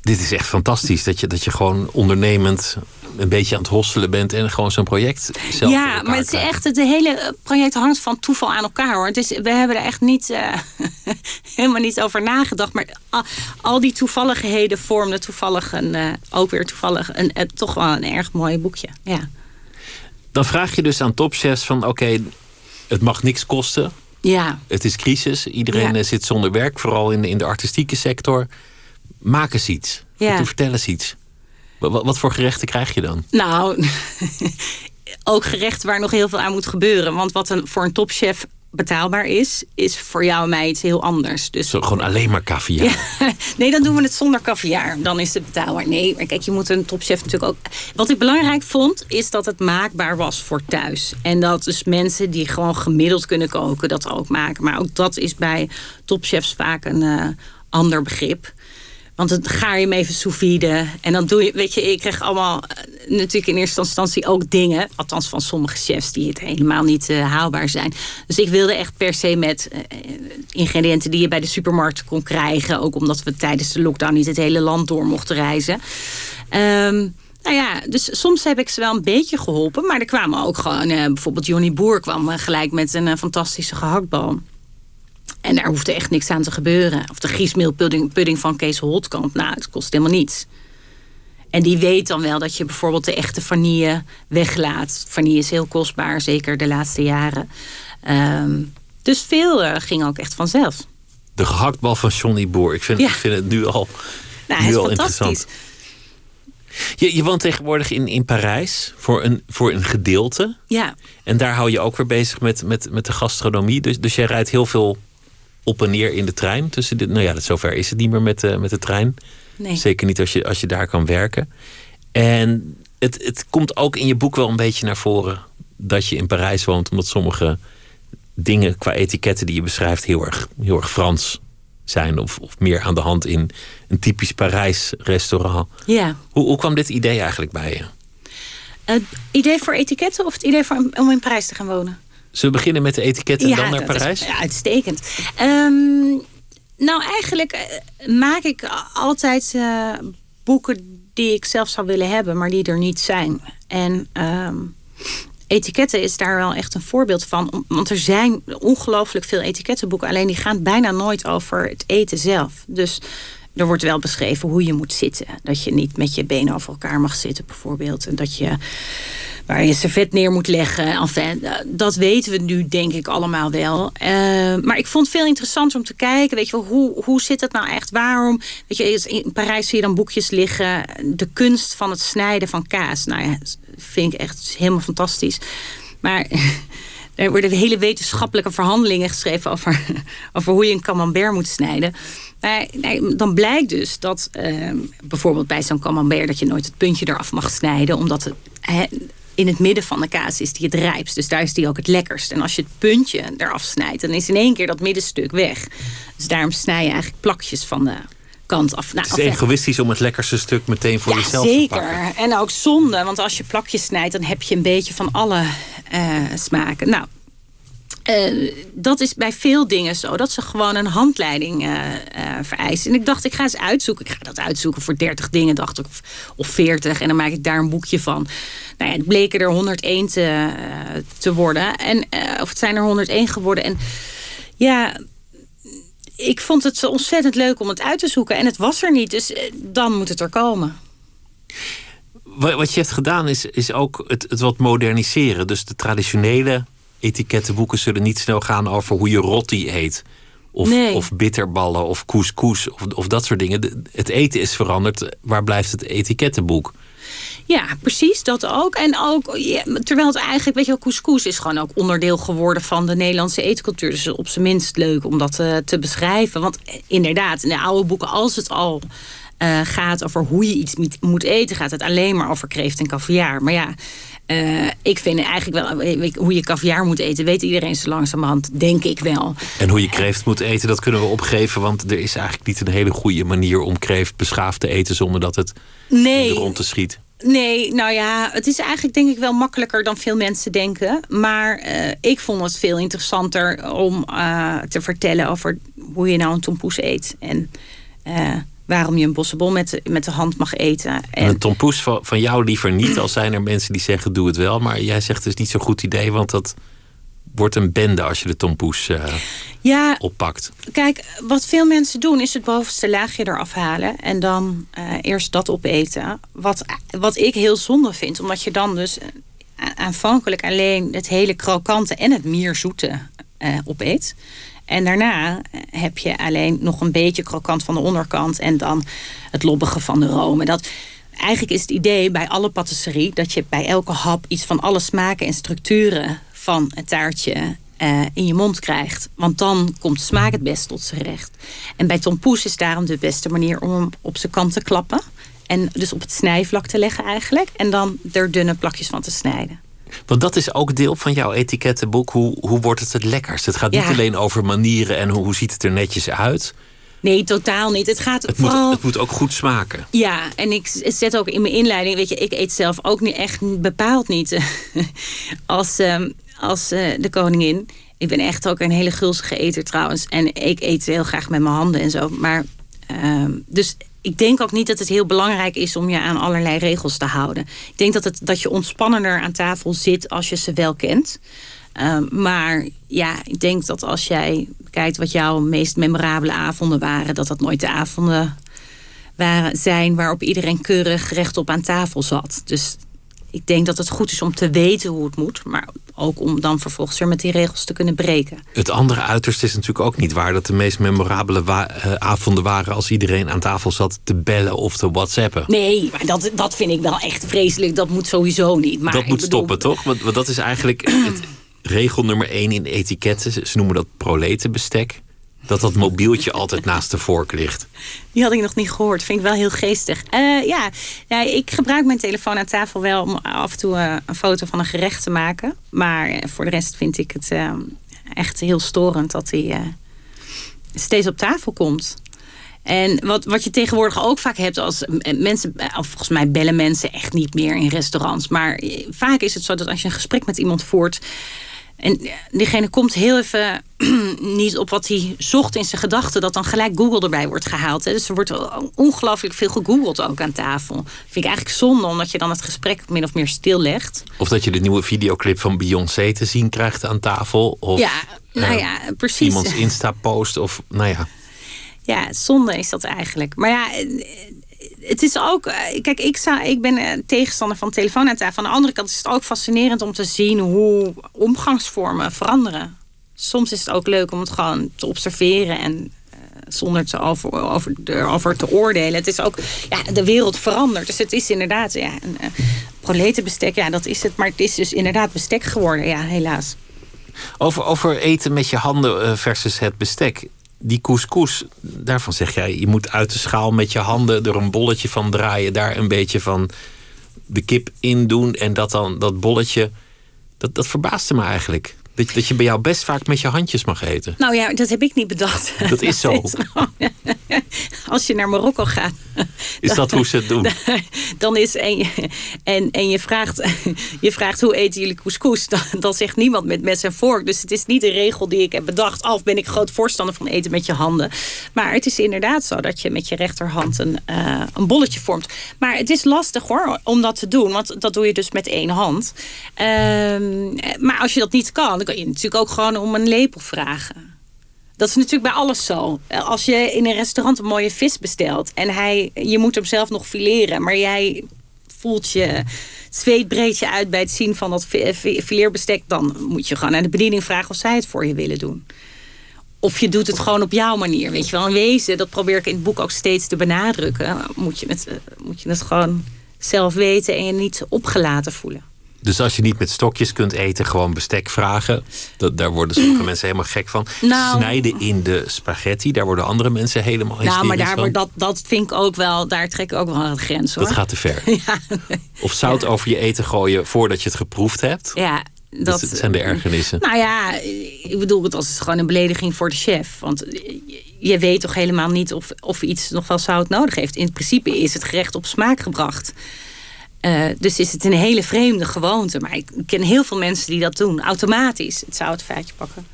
dit is echt fantastisch. Dat je, dat je gewoon ondernemend een beetje aan het hosselen bent en gewoon zo'n project zelf. Ja, maar het is echt het hele project hangt van toeval aan elkaar hoor. Dus we hebben er echt niet uh, *laughs* helemaal niet over nagedacht. Maar al, die toevalligheden vormden toevallig een, uh, ook weer toevallig een, uh, toch wel een erg mooi boekje. Ja. Dan vraag je dus aan topchefs van oké, het mag niks kosten. Ja. Het is crisis. Iedereen zit zonder werk, vooral in, in de artistieke sector maak eens iets. Ja. Vertel eens iets. Wat, wat voor gerechten krijg je dan? Nou, *laughs* ook gerechten waar nog heel veel aan moet gebeuren. Want wat een, voor een topchef betaalbaar is, is voor jou en mij iets heel anders. Dus, Zo, gewoon alleen maar caviar? *laughs* nee, dan doen we het zonder caviar. Dan is het betaalbaar. Nee, maar kijk, je moet een topchef natuurlijk ook... Wat ik belangrijk vond, is dat het maakbaar was voor thuis. En dat dus mensen die gewoon gemiddeld kunnen koken, dat ook maken. Maar ook dat is bij topchefs vaak een uh, ander begrip. Want dan ga je hem even sous. En dan doe je, weet je, ik kreeg allemaal eh, natuurlijk in eerste instantie ook dingen. Althans van sommige chefs die het helemaal niet uh, haalbaar zijn. Dus ik wilde echt per se met uh, ingrediënten die je bij de supermarkt kon krijgen. Ook omdat we tijdens de lockdown niet het hele land door mochten reizen. Um, nou ja, dus soms heb ik ze wel een beetje geholpen. Maar er kwamen ook gewoon, bijvoorbeeld Johnny Boer kwam gelijk met een fantastische gehaktbal. En daar hoefde echt niks aan te gebeuren. Of de griesmeelpudding pudding van Kees Holtkamp. Nou, het kost helemaal niets. En die weet dan wel dat je bijvoorbeeld de echte vanille weglaat. Vanille is heel kostbaar, zeker de laatste jaren. Ehm, dus veel uh, ging ook echt vanzelf. De gehaktbal van Johnny Boer. Ik vind, ik vind het nu al, nou, nu al interessant. Je, je woont tegenwoordig in, in Parijs voor een, voor een gedeelte. Ja. En daar hou je ook weer bezig met, met, met de gastronomie. Dus, dus jij rijdt heel veel op en neer in de trein. Tussen de, nou ja, zover is het niet meer met, de, met de trein. Nee. Zeker niet als je, als je daar kan werken. En het, het komt ook in je boek wel een beetje naar voren dat je in Parijs woont, omdat sommige dingen qua etiketten die je beschrijft heel erg, heel erg Frans zijn. Of, of meer aan de hand in een typisch Parijs restaurant. Ja. Hoe, hoe kwam dit idee eigenlijk bij je? Het idee voor etiketten of het idee voor, om in Parijs te gaan wonen? Zullen we beginnen met de etiketten en dan naar Parijs? Ja, uitstekend. Um, nou, eigenlijk eh, maak ik altijd uh, boeken die ik zelf zou willen hebben, maar die er niet zijn. En um, etiketten is daar wel echt een voorbeeld van. Want er zijn ongelooflijk veel etikettenboeken. Alleen die gaan bijna nooit over het eten zelf. Dus er wordt wel beschreven hoe je moet zitten. Dat je niet met je benen over elkaar mag zitten, bijvoorbeeld. En dat je waar je servet neer moet leggen. Enfin, eh, dat weten we nu denk ik allemaal wel. Uh, maar ik vond het veel interessanter om te kijken. Weet je wel, hoe, hoe zit het nou echt? Waarom? Weet je, in Parijs zie je dan boekjes liggen. De kunst van het snijden van kaas. Nou ja, vind ik echt helemaal fantastisch. Maar *laughs* er worden hele wetenschappelijke verhandelingen geschreven over, *laughs* over hoe je een camembert moet snijden. Maar dan blijkt dus dat uh, bijvoorbeeld bij zo'n camembert dat je nooit het puntje eraf mag snijden, omdat het in het midden van de kaas is die het rijpst. Dus daar is die ook het lekkerst. En als je het puntje eraf snijdt, dan is in één keer dat middenstuk weg. Dus daarom snij je eigenlijk plakjes van de kant af. Nou, het is egoïstisch om het lekkerste stuk meteen voor jezelf zeker. te pakken. Zeker. En ook zonde, want als je plakjes snijdt... dan heb je een beetje van alle uh, smaken. Nou, uh, dat is bij veel dingen zo. Dat ze gewoon een handleiding uh, uh, vereisen. En ik dacht, ik ga eens uitzoeken. Ik ga dat uitzoeken voor 30 dingen, dacht ik. Of, of 40. En dan maak ik daar een boekje van. Nou ja, het bleken er 101 te, te worden. En, of het zijn er 101 geworden. En ja, ik vond het zo ontzettend leuk om het uit te zoeken. En het was er niet. Dus dan moet het er komen. Wat je hebt gedaan is, is ook het, het wat moderniseren. Dus de traditionele etikettenboeken zullen niet snel gaan over hoe je rotti eet. Of, nee. of bitterballen of couscous of, of dat soort dingen. Het eten is veranderd. Waar blijft het etikettenboek? Ja, precies, dat ook. En ook, ja, terwijl het eigenlijk, weet je wel, couscous is gewoon ook onderdeel geworden van de Nederlandse eetcultuur. Dus op zijn minst leuk om dat uh, te beschrijven. Want inderdaad, in de oude boeken, als het al uh, gaat over hoe je iets moet eten, gaat het alleen maar over kreeft en caviar. Maar ja, uh, ik vind eigenlijk wel, hoe je caviar moet eten, weet iedereen zo langzamerhand, denk ik wel. En hoe je kreeft moet eten, dat kunnen we opgeven, want er is eigenlijk niet een hele goede manier om kreeft beschaafd te eten zonder dat het nee. rond te schiet. Nee, nou ja, het is eigenlijk denk ik wel makkelijker dan veel mensen denken. Maar uh, ik vond het veel interessanter om uh, te vertellen over hoe je nou een tompoes eet. En uh, waarom je een bossenbol met, met de hand mag eten. En, en een tompoes van, van jou liever niet. Al zijn er mensen die zeggen doe het wel. Maar jij zegt is niet zo'n goed idee. Want dat wordt een bende als je de tompoes uh, ja, oppakt. Kijk, wat veel mensen doen is het bovenste laagje eraf halen. En dan uh, eerst dat opeten. Wat, wat ik heel zonde vind. Omdat je dan dus aanvankelijk alleen het hele krokante en het meer zoete uh, opeet. En daarna heb je alleen nog een beetje krokant van de onderkant en dan het lobbige van de room. En dat, eigenlijk is het idee bij alle patisserie dat je bij elke hap iets van alle smaken en structuren van het taartje uh, in je mond krijgt. Want dan komt smaak het best tot zijn recht. En bij tompoes is daarom de beste manier om hem op zijn kant te klappen. En dus op het snijvlak te leggen eigenlijk. En dan er dunne plakjes van te snijden. Want dat is ook deel van jouw etikettenboek. Hoe, hoe wordt het het lekkerst? Het gaat niet Ja. alleen over manieren en hoe, hoe ziet het er netjes uit. Nee, totaal niet. Het gaat Het vooral... moet, het moet ook goed smaken. Ja, en ik zet ook in mijn inleiding, weet je, ik eet zelf ook niet echt bepaald niet eh, *laughs* als, ehm, als eh, de koningin. Ik ben echt ook een hele gulzige eter trouwens. En ik eet heel graag met mijn handen en zo. Maar ehm, dus ik denk ook niet dat het heel belangrijk is om je aan allerlei regels te houden. Ik denk dat, het, dat je ontspannender aan tafel zit als je ze wel kent. Ehm, maar ja, ik denk dat als jij kijkt wat jouw meest memorabele avonden waren, dat dat nooit de avonden waren, zijn waarop iedereen keurig rechtop aan tafel zat. Dus ik denk dat het goed is om te weten hoe het moet, maar ook om dan vervolgens weer met die regels te kunnen breken. Het andere uiterste is natuurlijk ook niet waar. Dat de meest memorabele wa- eh, avonden waren als iedereen aan tafel zat te bellen of te whatsappen. Nee, maar dat, dat vind ik wel echt vreselijk. Dat moet sowieso niet. Maar dat moet bedoel- stoppen, toch? Want, want dat is eigenlijk het *clears throat* regel nummer één in etiketten. Ze noemen dat proletenbestek. Dat dat mobieltje altijd naast de vork ligt. Die had ik nog niet gehoord. Vind ik wel heel geestig. Eh, ja. ja, ik gebruik mijn telefoon aan tafel wel om af en toe eh, een foto van een gerecht te maken. Maar voor de rest vind ik het eh, echt heel storend dat hij eh, steeds op tafel komt. En wat, wat je tegenwoordig ook vaak hebt als mensen, volgens mij bellen mensen echt niet meer in restaurants. Maar vaak is het zo dat als je een gesprek met iemand voert. En diegene komt heel even *clears throat* niet op wat hij zocht in zijn gedachten, dat dan gelijk Google erbij wordt gehaald. Hè. Dus er wordt ongelooflijk veel gegoogeld ook aan tafel. Vind ik eigenlijk zonde, omdat je dan het gesprek min of meer stillegt. Of dat je de nieuwe videoclip van Beyoncé te zien krijgt aan tafel. Of ja, nou eh, ja, precies. iemands Insta-post. Of nou ja. Ja, zonde is dat eigenlijk. Maar ja, het is ook. eh, Kijk, ik, ik ben eh, tegenstander van telefoon tafel. Aan de andere kant is het ook fascinerend om te zien hoe omgangsvormen veranderen. Soms is het ook leuk om het gewoon te observeren en eh, zonder te over, over, erover te oordelen. Het is ook, ja, de wereld verandert. Dus het is inderdaad, ja, een proletenbestek, ja, dat is het. Maar het is dus inderdaad bestek geworden, ja, helaas. Over, over eten met je handen versus het bestek. Die couscous, daarvan zeg jij, je moet uit de schaal met je handen er een bolletje van draaien, daar een beetje van de kip in doen en dat dan dat bolletje. Dat, dat verbaasde me eigenlijk. Dat, dat je bij jou best vaak met je handjes mag eten. Nou ja, dat heb ik niet bedacht. *laughs* Dat is zo. *laughs* *laughs* Als je naar Marokko gaat. Is dat hoe ze het doen? Dan is en je, en, en je, vraagt, je vraagt hoe eten jullie couscous? Dan, dan zegt niemand met mes en vork. Dus het is niet een regel die ik heb bedacht. Of ben ik groot voorstander van eten met je handen. Maar het is inderdaad zo dat je met je rechterhand een, uh, een bolletje vormt. Maar het is lastig hoor, om dat te doen. Want dat doe je dus met één hand. Um, maar als je dat niet kan, je natuurlijk ook gewoon om een lepel vragen. Dat is natuurlijk bij alles zo. Als je in een restaurant een mooie vis bestelt en hij, je moet hem zelf nog fileren, maar jij voelt je zweet breed je uit bij het zien van dat fileerbestek, dan moet je gewoon aan de bediening vragen of zij het voor je willen doen. Of je doet het gewoon op jouw manier. Weet je wel, in wezen, dat probeer ik in het boek ook steeds te benadrukken. Moet je het, moet je het gewoon zelf weten en je niet opgelaten voelen. Dus als je niet met stokjes kunt eten, gewoon bestek vragen. Dat, daar worden sommige *clears throat* mensen helemaal gek van. Nou, Snijden in de spaghetti, daar worden andere mensen helemaal Nou, maar daar, van. Dat, dat vind ik ook wel, daar trek ik ook wel een grens hoor. Dat gaat te ver. *laughs* ja. Of zout ja. over je eten gooien voordat je het geproefd hebt. Ja, dat, dat zijn de ergernissen. Nou ja, ik bedoel het als gewoon een belediging voor de chef. Want je weet toch helemaal niet of, of iets nog wel zout nodig heeft. In principe is het gerecht op smaak gebracht. Uh, dus is het een hele vreemde gewoonte. Maar ik ken heel veel mensen die dat doen. Automatisch het zoutvaatje pakken.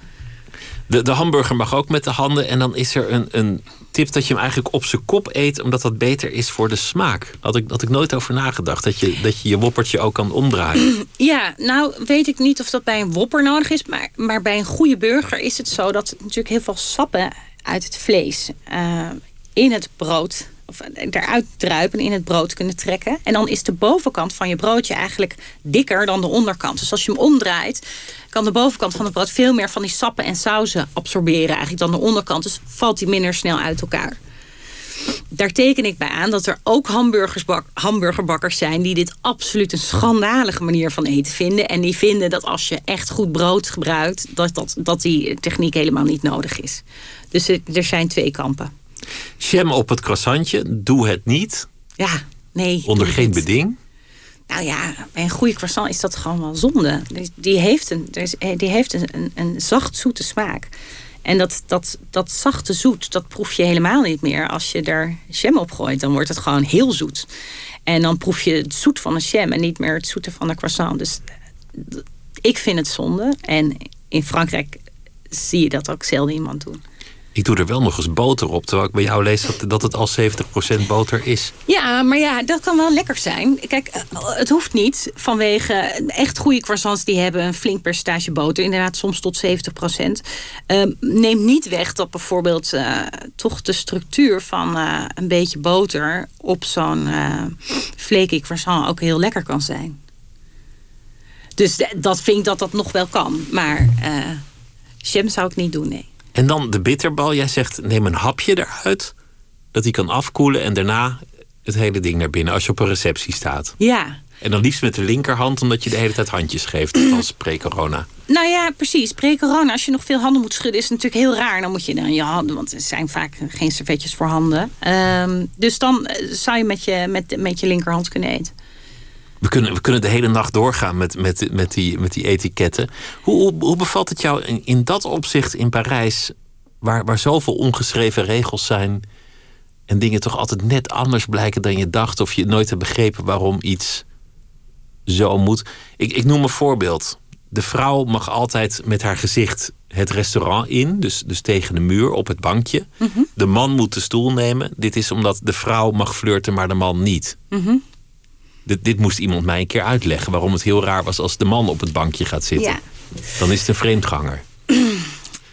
De, de hamburger mag ook met de handen. En dan is er een, een tip dat je hem eigenlijk op zijn kop eet. Omdat dat beter is voor de smaak. Had ik, had ik nooit over nagedacht. Dat je, dat je je woppertje ook kan omdraaien. *clears throat* Ja, nou weet ik niet of dat bij een wopper nodig is. Maar, maar bij een goede burger is het zo dat natuurlijk heel veel sappen uit het vlees uh, in het brood of eruit druipen in het brood kunnen trekken. En dan is de bovenkant van je broodje eigenlijk dikker dan de onderkant. Dus als je hem omdraait, kan de bovenkant van het brood veel meer van die sappen en sauzen absorberen eigenlijk dan de onderkant. Dus valt die minder snel uit elkaar. Daar teken ik bij aan dat er ook hamburgerbakkers zijn die dit absoluut een schandalige manier van eten vinden. En die vinden dat als je echt goed brood gebruikt, dat, dat, dat die techniek helemaal niet nodig is. Dus er zijn twee kampen. Jam op het croissantje, doe het niet. Ja, nee. Onder geen beding. Nou ja, bij een goede croissant is dat gewoon wel zonde. Die heeft een, die heeft een, een, een zacht zoete smaak. En dat, dat, dat zachte zoet, dat proef je helemaal niet meer. Als je er jam op gooit, dan wordt het gewoon heel zoet. En dan proef je het zoet van een jam en niet meer het zoete van een croissant. Dus ik vind het zonde. En in Frankrijk zie je dat ook zelden iemand doen. Ik doe er wel nog eens boter op, terwijl ik bij jou lees dat, dat het al 70% boter is. Ja, maar ja, dat kan wel lekker zijn. Kijk, het hoeft niet vanwege echt goede croissants die hebben een flink percentage boter. Inderdaad, soms tot 70%. Uh, neemt niet weg dat bijvoorbeeld uh, toch de structuur van uh, een beetje boter op zo'n flaky croissant ook heel lekker kan zijn. Dus dat vind ik dat dat nog wel kan. Maar jam zou ik niet doen, nee. En dan de bitterbal. Jij zegt neem een hapje eruit. Dat die kan afkoelen. En daarna het hele ding naar binnen. Als je op een receptie staat. Ja. En dan liefst met de linkerhand. Omdat je de hele tijd handjes geeft. *clears throat* Als pre-corona. Nou ja, precies. Pre-corona. Als je nog veel handen moet schudden. Is het natuurlijk heel raar. Dan moet je dan je handen. Want er zijn vaak geen servetjes voor handen. Um, dus dan zou je met je, met, met je linkerhand kunnen eten. We kunnen, we kunnen de hele nacht doorgaan met, met, met, die, met die etiketten. Hoe, hoe, hoe bevalt het jou in, in dat opzicht in Parijs, waar, waar zoveel ongeschreven regels zijn en dingen toch altijd net anders blijken dan je dacht, of je nooit hebt begrepen waarom iets zo moet? Ik, ik noem een voorbeeld. De vrouw mag altijd met haar gezicht het restaurant in, dus, dus tegen de muur op het bankje. Mm -hmm. De man moet de stoel nemen. Dit is omdat de vrouw mag flirten, maar de man niet. Mm -hmm. Dit, dit, moest iemand mij een keer uitleggen. Waarom het heel raar was als de man op het bankje gaat zitten. Ja. Dan is het een vreemdganger.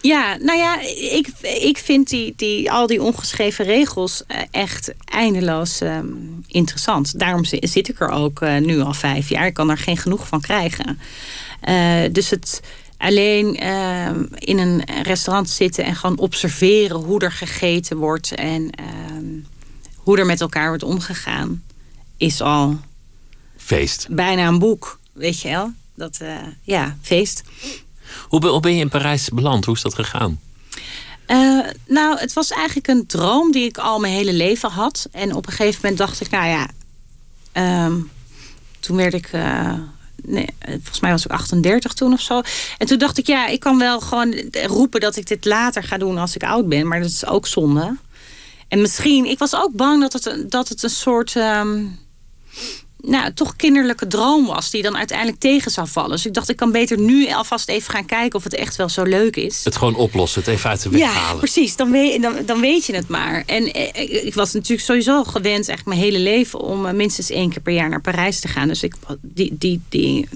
Ja, nou ja, ik, ik vind die, die, al die ongeschreven regels eh, echt eindeloos ehm, interessant. Daarom zit ik er ook uh, nu al vijf jaar. Ik kan er geen genoeg van krijgen. Uh, dus het alleen ehm, in een restaurant zitten en gewoon observeren hoe er gegeten wordt en ehm, hoe er met elkaar wordt omgegaan, is al feest. Bijna een boek, weet je wel? Dat, ja, feest. Hoe, ben je in Parijs beland? Hoe is dat gegaan? Uh, nou, het was eigenlijk een droom die ik al mijn hele leven had. En op een gegeven moment dacht ik, nou ja, um, toen werd ik. Uh, nee, volgens mij was ik 38 toen of zo. En toen dacht ik, ja, ik kan wel gewoon roepen dat ik dit later ga doen als ik oud ben. Maar dat is ook zonde. En misschien, ik was ook bang dat het, dat het een soort. Um, nou, toch kinderlijke droom was, die dan uiteindelijk tegen zou vallen. Dus ik dacht, ik kan beter nu alvast even gaan kijken of het echt wel zo leuk is. Het gewoon oplossen, het even uit de weg ja, halen. precies. Dan weet, dan, dan weet je het maar. En eh, ik was natuurlijk sowieso gewend, eigenlijk mijn hele leven, om eh, minstens één keer per jaar naar Parijs te gaan. Dus ik, die, die, die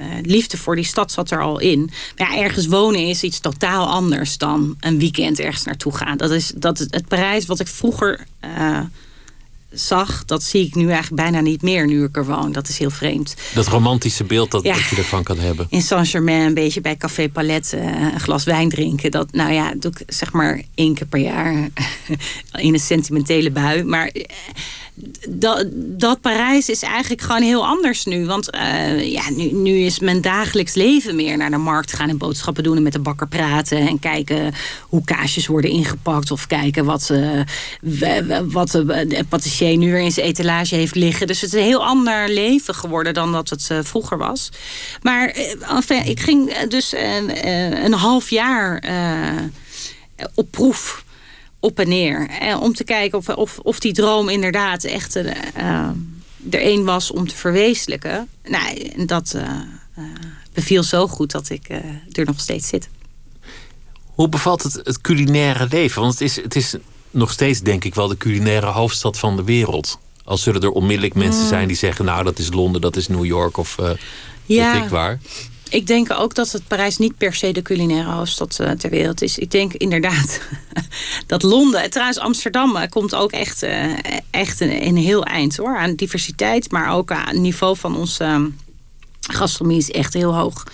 uh, liefde voor die stad zat er al in. Maar ja, ergens wonen is iets totaal anders dan een weekend ergens naartoe gaan. Dat is dat het, Parijs wat ik vroeger. Uh, zag, dat zie ik nu eigenlijk bijna niet meer nu ik er woon. Dat is heel vreemd. Dat romantische beeld dat, dat je ervan kan hebben. In Saint-Germain een beetje bij Café Palette eh, een glas wijn drinken. Dat, nou ja, doe ik zeg maar één keer per jaar *laughs* in een sentimentele bui. Maar eh, dat, dat Parijs is eigenlijk gewoon heel anders nu. Want uh, ja, nu, nu is mijn dagelijks leven meer naar de markt gaan en boodschappen doen en met de bakker praten en kijken hoe kaasjes worden ingepakt of kijken wat, uh, wat de patissier nu weer in zijn etalage heeft liggen. Dus het is een heel ander leven geworden dan dat het uh, vroeger was. Maar enfin, ik ging dus een half jaar op proef op en neer. Eh, om te kijken of, of, of die droom inderdaad echt uh, er één was om te verwezenlijken. Nou, dat beviel zo goed dat ik er nog steeds zit. Hoe bevalt het, het culinaire leven? Want het is, het is nog steeds, denk ik, wel de culinaire hoofdstad van de wereld. Als zullen er onmiddellijk mensen mm. zijn die zeggen: Nou, dat is Londen, dat is New York of ja. weet ik waar. Ik denk ook dat het Parijs niet per se de culinaire hoofdstad uh, ter wereld is. Ik denk inderdaad *laughs* dat Londen, trouwens Amsterdam, uh, komt ook echt, uh, echt een, een, heel eind hoor. Aan diversiteit, maar ook aan het niveau van onze ehm, gastronomie is echt heel hoog.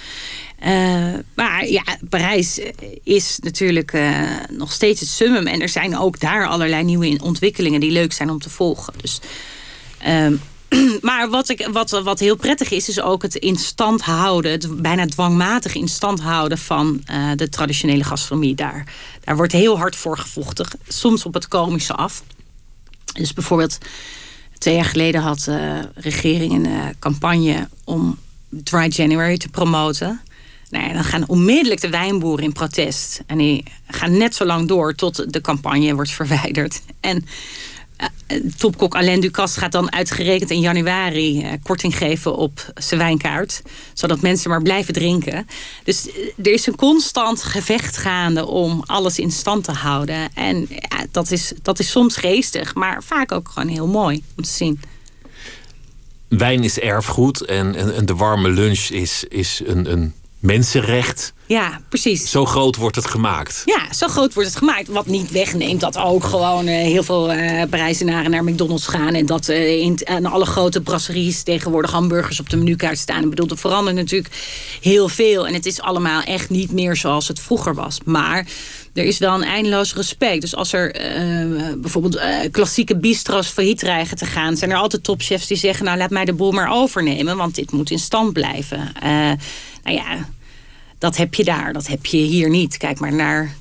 Maar ja, Parijs is natuurlijk nog steeds het summum. En er zijn ook daar allerlei nieuwe ontwikkelingen die leuk zijn om te volgen. Dus ehm, *clears throat* maar wat, ik, wat, wat heel prettig is, is ook het in stand houden, het bijna dwangmatig in stand houden van de traditionele gastronomie daar. Daar wordt heel hard voor gevochten, soms op het komische af. Dus bijvoorbeeld, twee jaar geleden had de regering een campagne om Dry January te promoten. Nou dan gaan onmiddellijk de wijnboeren in protest. En die gaan net zo lang door tot de campagne wordt verwijderd. En eh, topkok Alain Ducasse gaat dan uitgerekend in januari eh, korting geven op zijn wijnkaart. Zodat mensen maar blijven drinken. Dus eh, er is een constant gevecht gaande om alles in stand te houden. En dat, is, dat is soms geestig, maar vaak ook gewoon heel mooi om te zien. Wijn is erfgoed en de warme lunch is, is een, een mensenrecht. Ja, precies. Zo groot wordt het gemaakt. Ja, zo groot wordt het gemaakt. Wat niet wegneemt dat ook gewoon uh, heel veel uh, Parijzenaren naar McDonald's gaan. En dat uh, in, aan alle grote brasseries tegenwoordig hamburgers op de menukaart staan. Ik bedoel, er verandert natuurlijk heel veel. En het is allemaal echt niet meer zoals het vroeger was. Maar er is wel een eindeloos respect. Dus als er bijvoorbeeld klassieke bistro's failliet dreigen te gaan... zijn er altijd topchefs die zeggen... nou, laat mij de boel maar overnemen, want dit moet in stand blijven. Nou ja dat heb je daar, dat heb je hier niet. Kijk maar naar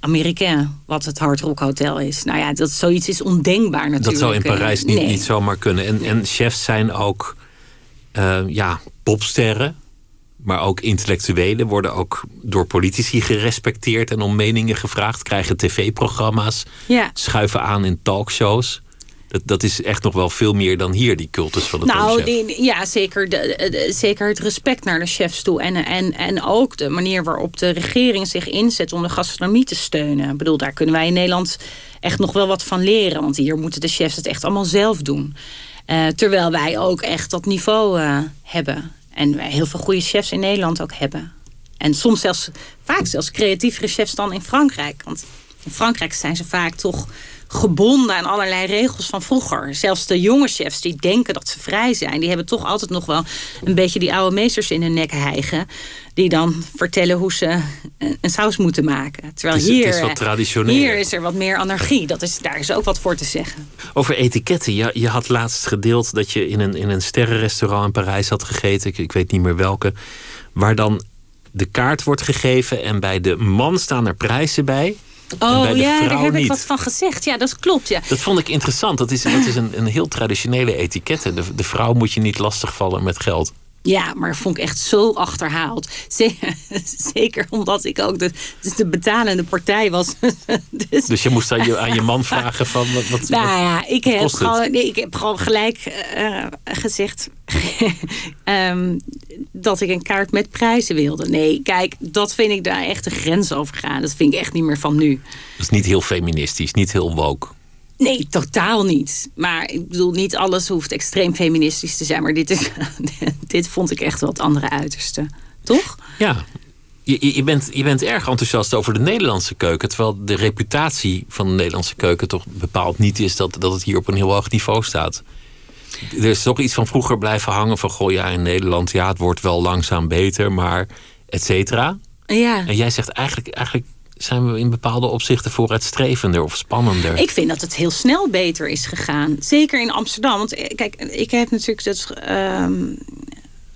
Amerika, wat het Hard Rock Hotel is. Nou ja, dat zoiets is ondenkbaar natuurlijk. Dat zou in Parijs niet, niet zomaar kunnen. En, en chefs zijn ook uh, ja, popsterren. Maar ook intellectuelen worden ook door politici gerespecteerd en om meningen gevraagd. Krijgen tv-programma's, ja. schuiven aan in talkshows. Dat, dat is echt nog wel veel meer dan hier, die cultus van de nou, die, ja, zeker, de, zeker het respect naar de chefs toe. En, en, en ook de manier waarop de regering zich inzet om de gastronomie te steunen. Ik bedoel, daar kunnen wij in Nederland echt nog wel wat van leren. Want hier moeten de chefs het echt allemaal zelf doen. Uh, terwijl wij ook echt dat niveau uh, hebben. En wij heel veel goede chefs in Nederland ook hebben. En soms zelfs, vaak zelfs creatievere chefs dan in Frankrijk. Want in Frankrijk zijn ze vaak toch gebonden aan allerlei regels van vroeger. Zelfs de jonge chefs die denken dat ze vrij zijn... die hebben toch altijd nog wel een beetje die oude meesters in hun nek hijgen... die dan vertellen hoe ze een saus moeten maken. Terwijl is- hier, is eh, hier is er wat meer anarchie. Dat is, daar is ook wat voor te zeggen. Over etiketten. Je, je had laatst gedeeld dat je in een, in een sterrenrestaurant in Parijs had gegeten. Ik, ik weet niet meer welke. Waar dan de kaart wordt gegeven en bij de man staan er prijzen bij. Oh ja, daar heb niet. ik wat van gezegd. Ja, dat klopt. Ja. Dat vond ik interessant. Dat is, dat is een, een heel traditionele etiketten. De, de vrouw moet je niet lastigvallen met geld. Ja, maar vond ik echt zo achterhaald. *laughs* Zeker, omdat ik ook de, dus de betalende partij was. *laughs* dus, Dus je moest aan je, aan je man *laughs* vragen van... Wat, wat, nou ja, ik heb, gewoon, nee, ik heb gewoon gelijk eh, gezegd ehm, dat ik een kaart met prijzen wilde. Nee, kijk, dat vind ik daar echt de grens over gaan. Dat vind ik echt niet meer van nu. Dat is niet heel feministisch, niet heel woke. Nee, totaal niet. Maar ik bedoel, niet alles hoeft extreem feministisch te zijn. Maar dit, is, *laughs* dit vond ik echt wel het andere uiterste. Toch? Ja, je, bent, je bent erg enthousiast over de Nederlandse keuken. Terwijl de reputatie van de Nederlandse keuken toch bepaald niet is dat, dat het hier op een heel hoog niveau staat. Er is toch iets van vroeger blijven hangen van goh ja in Nederland, ja het wordt wel langzaam beter, maar et cetera. Ja. En jij zegt eigenlijk, eigenlijk zijn we in bepaalde opzichten vooruitstrevender of spannender. Ik vind dat het heel snel beter is gegaan. Zeker in Amsterdam. Want eh, kijk, ik heb natuurlijk het ehm,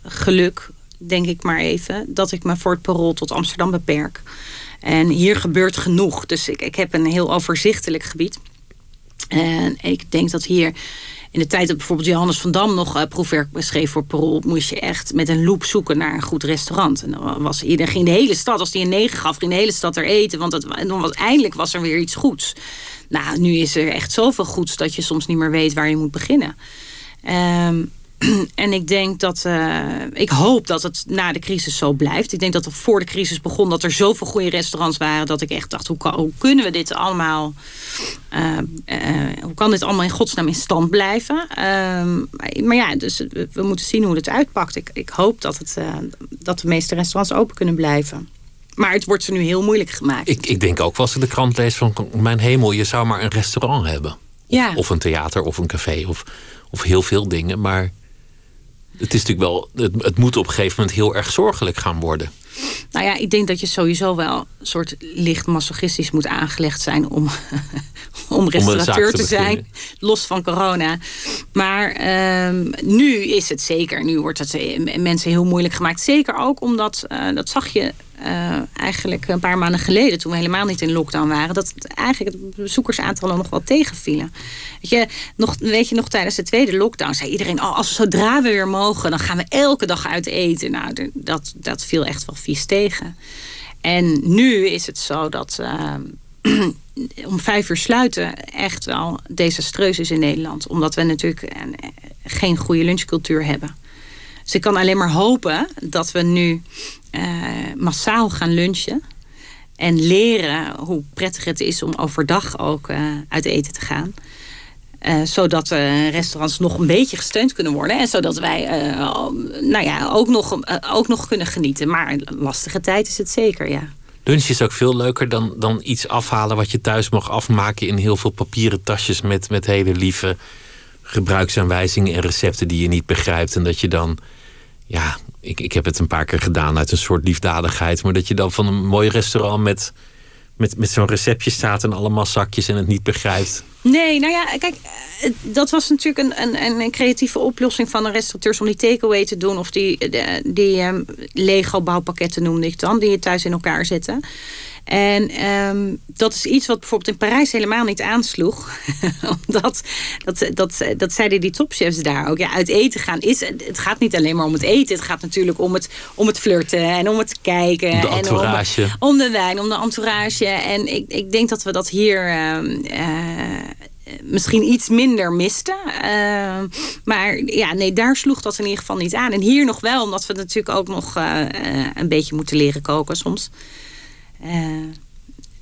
geluk, denk ik maar even, dat ik me voor het parool tot Amsterdam beperk. En hier gebeurt genoeg. Dus ik, ik heb een heel overzichtelijk gebied. En ik denk dat hier in de tijd dat bijvoorbeeld Johannes van Dam nog eh, proefwerk schreef voor Parool, moest je echt met een loep zoeken naar een goed restaurant. En dan was iedereen ging de hele stad, als die een negen gaf, ging de hele stad er eten. Want het, en dan was, eindelijk was er weer iets goeds. Nou, nu is er echt zoveel goeds dat je soms niet meer weet waar je moet beginnen. Ehm, *clears throat* en ik denk dat. eh, ik hoop dat het na de crisis zo blijft. Ik denk dat er voor de crisis begon dat er zoveel goede restaurants waren. dat ik echt dacht: hoe, kan, hoe kunnen we dit allemaal. eh, eh, hoe kan dit allemaal in godsnaam in stand blijven? Ehm, maar, ja, dus we, we moeten zien hoe het uitpakt. Ik, ik hoop dat, het, dat de meeste restaurants open kunnen blijven. Maar het wordt ze nu heel moeilijk gemaakt. Ik, ik denk ook als ik de krant lees van mijn hemel, je zou maar een restaurant hebben. ja. Of een theater of een café of, of heel veel dingen. Maar het is natuurlijk wel, het, het moet op een gegeven moment heel erg zorgelijk gaan worden. Nou ja, ik denk dat je sowieso wel een soort licht masochistisch moet aangelegd zijn om, *laughs* om restaurateur te te, zijn. Los van corona. Maar ehm, nu is het zeker. Nu wordt het eh, mensen heel moeilijk gemaakt. Zeker ook omdat, eh, dat zag je eh, eigenlijk een paar maanden geleden, toen we helemaal niet in lockdown waren, dat eigenlijk het bezoekersaantallen nog wel tegenvielen. Weet je, nog, weet je, nog tijdens de tweede lockdown zei iedereen: oh, als zodra we weer mogen, dan gaan we elke dag uit eten. Nou, dat, dat viel echt wel vies tegen. En nu is het zo dat eh, *clears throat* om vijf uur sluiten echt wel desastreus is in Nederland. Omdat we natuurlijk een- geen goede lunchcultuur hebben. Dus ik kan alleen maar hopen dat we nu eh, massaal gaan lunchen. En leren hoe prettig het is om overdag ook eh, uit eten te gaan. Eh, zodat eh, restaurants nog een beetje gesteund kunnen worden. En zodat wij eh, nou ja, ook, nog, eh, ook nog kunnen genieten. Maar een lastige tijd is het zeker, ja. Lunch is ook veel leuker dan, dan iets afhalen wat je thuis mag afmaken in heel veel papieren tasjes met, met hele lieve gebruiksaanwijzingen en recepten die je niet begrijpt. En dat je dan, ja, ik, ik heb het een paar keer gedaan uit een soort liefdadigheid, maar dat je dan van een mooi restaurant met, met, met zo'n receptje staat en allemaal zakjes en het niet begrijpt. Nee, nou ja, kijk, eh, dat was natuurlijk een, een, een creatieve oplossing van de restaurateurs om die takeaway te doen. Of die, de- die ehm, Lego-bouwpakketten noemde ik dan, die je thuis in elkaar zetten. En ehm, dat is iets wat bijvoorbeeld in Parijs helemaal niet aansloeg. *laughs* Omdat, dat, dat, dat zeiden die topchefs daar ook. Ja, uit eten gaan is. Het gaat niet alleen maar om het eten. Het gaat natuurlijk om het, om het flirten en om het kijken. Om de en om- entourage. om de wijn, om de entourage. En ik, ik denk dat we dat hier ehm, eh, misschien iets minder misten. Ehm, maar ja, nee, daar sloeg dat in ieder geval niet aan. En hier nog wel, omdat we natuurlijk ook nog eh, eh, een beetje moeten leren koken soms. Eh,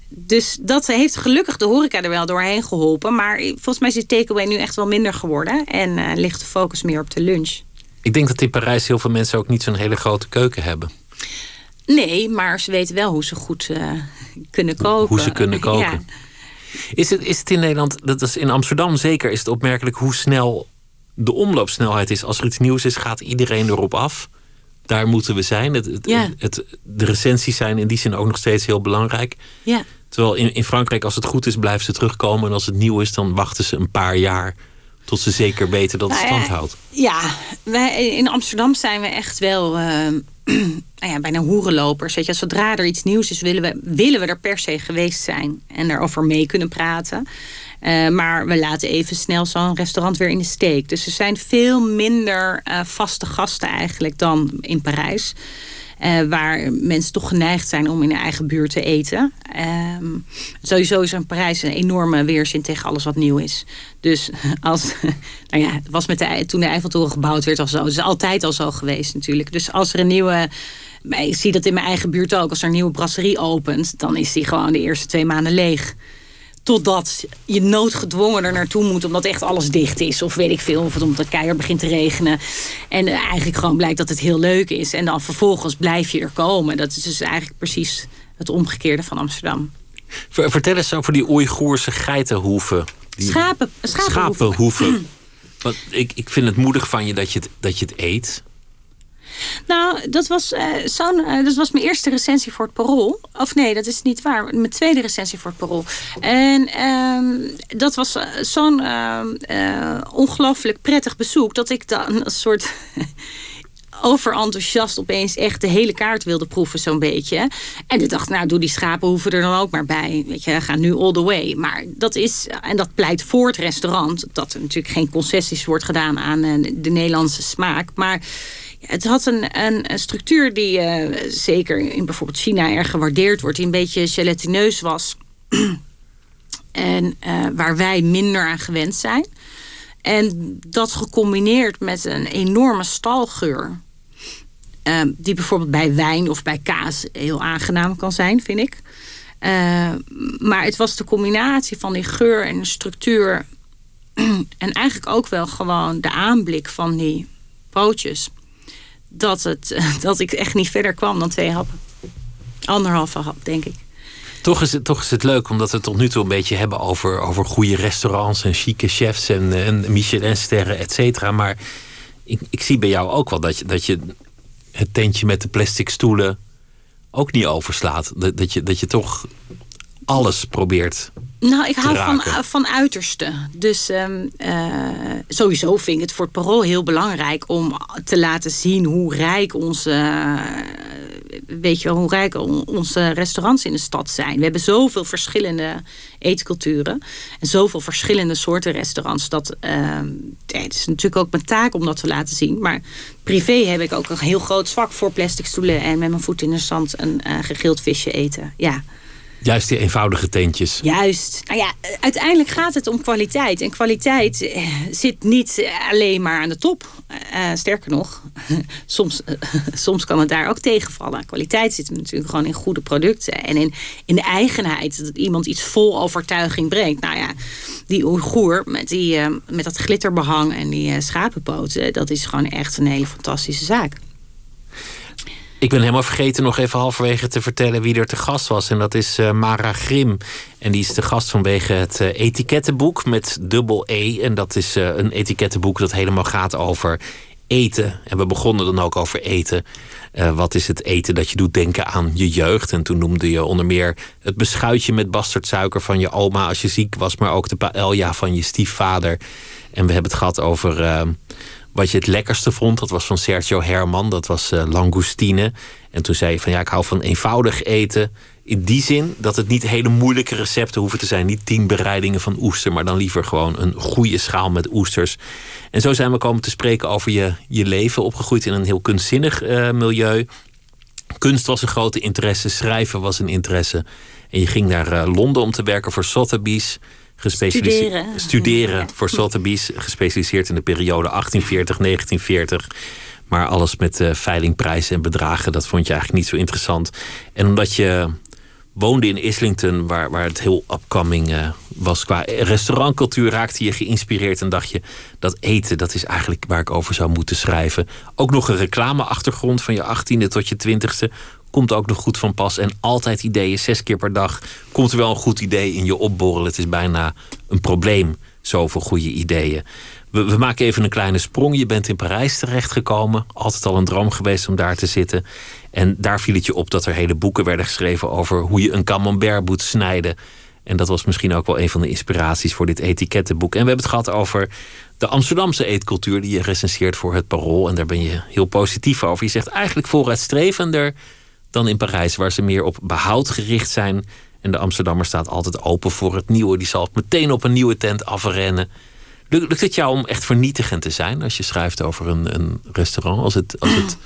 dus dat heeft gelukkig de horeca er wel doorheen geholpen. Maar volgens mij is die takeaway nu echt wel minder geworden. En eh, ligt de focus meer op de lunch. Ik denk dat in Parijs heel veel mensen ook niet zo'n hele grote keuken hebben. Nee, maar ze weten wel hoe ze goed kunnen koken. Hoe ze kunnen *laughs* koken. Ja. Is, het, is het in Nederland, dat is in Amsterdam zeker, is het opmerkelijk hoe snel de omloopsnelheid is. Als er iets nieuws is, gaat iedereen erop af. Daar moeten we zijn. Het, het, Ja. het, de recensies zijn in die zin ook nog steeds heel belangrijk. Ja. Terwijl in, in Frankrijk, als het goed is, blijven ze terugkomen. En als het nieuw is, dan wachten ze een paar jaar tot ze zeker weten dat het Nou stand houdt. Ja, wij, in Amsterdam zijn we echt wel eh, *clears throat* nou ja, bijna hoerenlopers. Weet je, zodra er iets nieuws is, willen we, willen we er per se geweest zijn en erover mee kunnen praten. Eh, maar we laten even snel zo'n restaurant weer in de steek. Dus er zijn veel minder eh, vaste gasten eigenlijk dan in Parijs. Eh, waar mensen toch geneigd zijn om in hun eigen buurt te eten. Ehm, sowieso is in Parijs een enorme weerzin tegen alles wat nieuw is. Dus *laughs* als, *laughs* nou ja, het was met de, toen de Eiffeltoren gebouwd werd al zo. Het is altijd al zo geweest natuurlijk. Dus als er een nieuwe, ik zie dat in mijn eigen buurt ook. Als er een nieuwe brasserie opent, dan is die gewoon de eerste twee maanden leeg. Totdat je noodgedwongen er naartoe moet omdat echt alles dicht is. Of weet ik veel, of het omdat het keihard begint te regenen. En eh, eigenlijk gewoon blijkt dat het heel leuk is. En dan vervolgens blijf je er komen. Dat is dus eigenlijk precies het omgekeerde van Amsterdam. Ver- Vertel eens over die Oeigoerse geitenhoeven. Die Schapen, schapenhoeven. schapenhoeven. Want ik, ik vind het moedig van je dat je het, dat je het eet. Nou, dat was, eh, zo'n, eh, dat was mijn eerste recensie voor het Parool. Of nee, dat is niet waar. Mijn tweede recensie voor het Parool. En ehm, dat was eh, zo'n eh, ongelooflijk prettig bezoek... dat ik dan *laughs* een soort... *laughs* overenthousiast opeens echt de hele kaart wilde proeven zo'n beetje. En ik dacht, nou doe die schapenhoeven er dan ook maar bij. Weet je, ga nu all the way. Maar dat is, en dat pleit voor het restaurant... dat er natuurlijk geen concessies wordt gedaan aan de Nederlandse smaak. Maar het had een, een, structuur die eh, zeker in bijvoorbeeld China erg gewaardeerd wordt. Die een beetje gelatineus was. *clears throat* en eh, waar wij minder aan gewend zijn. En dat gecombineerd met een enorme stalgeur. eh, die bijvoorbeeld bij wijn of bij kaas heel aangenaam kan zijn, vind ik. Eh, maar het was de combinatie van die geur en de structuur. *clears throat* en eigenlijk ook wel gewoon de aanblik van die pootjes. Dat, het, *laughs* dat ik echt niet verder kwam dan twee happen. Anderhalve hap, denk ik. Toch is, het, toch is het leuk omdat we het tot nu toe een beetje hebben over, over goede restaurants en chique chefs en, en Michelinsterren, et cetera. Maar ik, ik zie bij jou ook wel dat je, dat je het tentje met de plastic stoelen ook niet overslaat. Dat, dat, je, dat je toch alles probeert. Nou, ik hou van, raken. van uiterste. Dus ehm, eh, sowieso vind ik het voor het parool heel belangrijk om te laten zien hoe rijk onze, eh, weet je, wel, hoe rijk on- onze restaurants in de stad zijn. We hebben zoveel verschillende eetculturen en zoveel verschillende soorten restaurants. Dat ehm, het is natuurlijk ook mijn taak om dat te laten zien. Maar privé heb ik ook een heel groot zwak voor plastic stoelen en met mijn voet in de zand een eh, gegrild visje eten. Ja. Juist die eenvoudige tentjes. Juist. Nou ja, uiteindelijk gaat het om kwaliteit. En kwaliteit eh, zit niet alleen maar aan de top. Eh, eh, sterker nog, *laughs* soms, *laughs* soms kan het daar ook tegenvallen. Kwaliteit zit natuurlijk gewoon in goede producten. En in, in de eigenheid. Dat iemand iets vol overtuiging brengt. Nou ja, die Oeigoer met, die, met dat glitterbehang en die schapenpoten. Dat is gewoon echt een hele fantastische zaak. Ik ben helemaal vergeten nog even halverwege te vertellen wie er te gast was. En dat is eh, Mara Grim. En die is de gast vanwege het eh, etikettenboek met dubbel E. En dat is eh, een etikettenboek dat helemaal gaat over eten. En we begonnen dan ook over eten. Wat is het eten dat je doet denken aan je jeugd? En toen noemde je onder meer het beschuitje met bastardsuiker van je oma als je ziek was. Maar ook de paella van je stiefvader. En we hebben het gehad over... wat je het lekkerste vond. Dat was van Sergio Herman. Dat was eh, langoustine. En toen zei je van ja, ik hou van eenvoudig eten. In die zin dat het niet hele moeilijke recepten hoeven te zijn. Niet tien bereidingen van oester. Maar dan liever gewoon een goede schaal met oesters. En zo zijn we komen te spreken over je, je leven. Opgegroeid in een heel kunstzinnig eh, milieu. Kunst was een grote interesse. Schrijven was een interesse. En je ging naar eh, Londen om te werken voor Sotheby's. Gespecialiseerd Studeren. studeren voor Sotheby's. Gespecialiseerd in de periode 1840-1940. Maar alles met eh, veilingprijzen en bedragen, dat vond je eigenlijk niet zo interessant. En omdat je woonde in Islington, waar, waar het heel upcoming eh, was qua restaurantcultuur, raakte je geïnspireerd en dacht je dat eten, dat is eigenlijk waar ik over zou moeten schrijven. Ook nog een reclameachtergrond van je 18e tot je 20e. Komt ook nog goed van pas. En altijd ideeën, zes keer per dag komt er wel een goed idee in je opborrelen. Het is bijna een probleem, zoveel goede ideeën. We, we maken even een kleine sprong. Je bent in Parijs terechtgekomen. Altijd al een droom geweest om daar te zitten. En daar viel het je op dat er hele boeken werden geschreven over hoe je een camembert moet snijden. En dat was misschien ook wel een van de inspiraties voor dit etikettenboek. En we hebben het gehad over de Amsterdamse eetcultuur die je recenseert voor het Parool. En daar ben je heel positief over. Je zegt eigenlijk vooruitstrevender dan in Parijs, waar ze meer op behoud gericht zijn. En de Amsterdammer staat altijd open voor het nieuwe. Die zal meteen op een nieuwe tent afrennen. Lukt het jou om echt vernietigend te zijn als je schrijft over een, een restaurant? Als het, als het,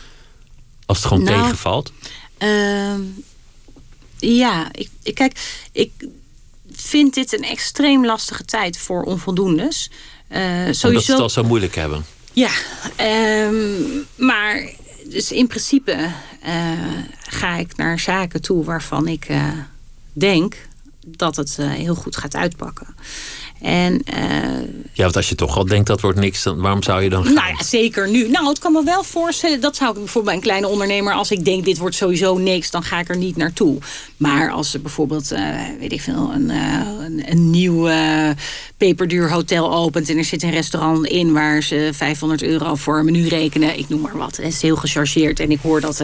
als het gewoon Nou, tegenvalt? Ehm, ja, ik, ik, kijk, ik vind dit een extreem lastige tijd voor onvoldoendes. Eh, Omdat ze sowieso. het al zo moeilijk hebben. Ja, ehm, maar dus in principe eh, ga ik naar zaken toe waarvan ik eh, denk dat het eh, heel goed gaat uitpakken. En eh, Ja, want als je toch al denkt dat wordt niks, dan waarom zou je dan gaan? nou ja, zeker nu. Nou, het kan me wel voorstellen. Dat zou ik bijvoorbeeld bij een kleine ondernemer. Als ik denk, dit wordt sowieso niks, dan ga ik er niet naartoe. Maar als er bijvoorbeeld, eh, weet ik veel, een, eh, een, een nieuw peperduur hotel opent. En er zit een restaurant in waar ze 500 euro voor een menu rekenen. Ik noem maar wat. Het is heel gechargeerd. En ik hoor dat.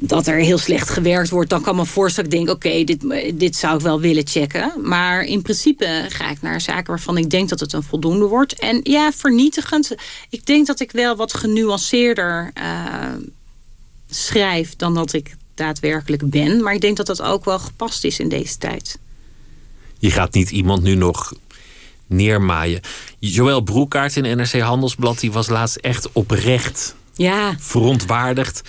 Dat er heel slecht gewerkt wordt, dan kan me voorstellen. Ik denk, oké, dit, dit zou ik wel willen checken. Maar in principe ga ik naar zaken waarvan ik denk dat het een voldoende wordt. En ja, vernietigend. Ik denk dat ik wel wat genuanceerder eh, schrijf dan dat ik daadwerkelijk ben. Maar ik denk dat dat ook wel gepast is in deze tijd. Je gaat niet iemand nu nog neermaaien. Joël Broekaart in NRC Handelsblad die was laatst echt oprecht Ja, verontwaardigd.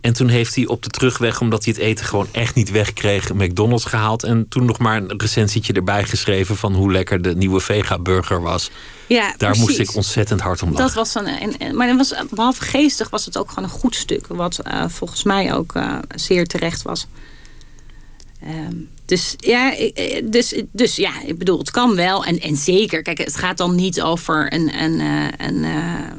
En toen heeft hij op de terugweg, omdat hij het eten gewoon echt niet wegkreeg, een McDonald's gehaald. En toen nog maar een recensietje erbij geschreven van hoe lekker de nieuwe vega-burger was. ja Daar moest ik ontzettend hard om lachen. Dat was een, en, en- maar dat was, behalve geestig was het ook gewoon een goed stuk. Wat eh, volgens mij ook eh, zeer terecht was. Ehm, dus ja, eh, dus, dus ja, ik bedoel, het kan wel. En, en zeker, kijk, het gaat dan niet over een, een, eh, een, eh,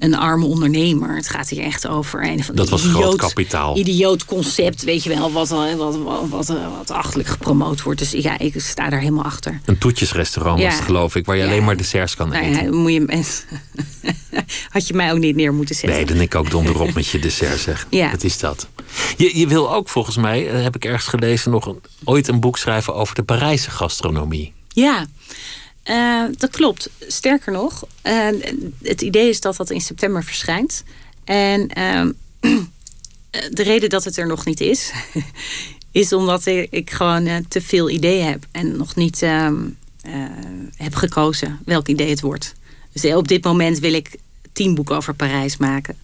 een arme ondernemer. Het gaat hier echt over een van Dat was groot idioot- kapitaal. Idioot concept, weet je wel, wat, eh, wat, wat, wat, eh, wat achterlijk gepromoot wordt. Dus ja, ik sta daar helemaal achter. Een toetjesrestaurant was Ja. het, geloof ik, waar je Ja. alleen maar desserts kan Nou eten. ja, moet je, *laughs* had je mij ook niet neer moeten zetten. Nee, dan ik ook donderop met je dessert zeg. Ja. Wat is dat? Je, je wil ook volgens mij, eh, heb ik ergens gelezen, nog een, ooit een boek schrijven over de Parijse gastronomie. Ja, eh, dat klopt. Sterker nog, eh, het idee is dat dat in september verschijnt. En ehm, *clears throat* de reden dat het er nog niet is, *laughs* is omdat ik gewoon eh, te veel ideeën heb en nog niet ehm, eh, heb gekozen welk idee het wordt. Dus eh, op dit moment wil ik tien boeken over Parijs maken.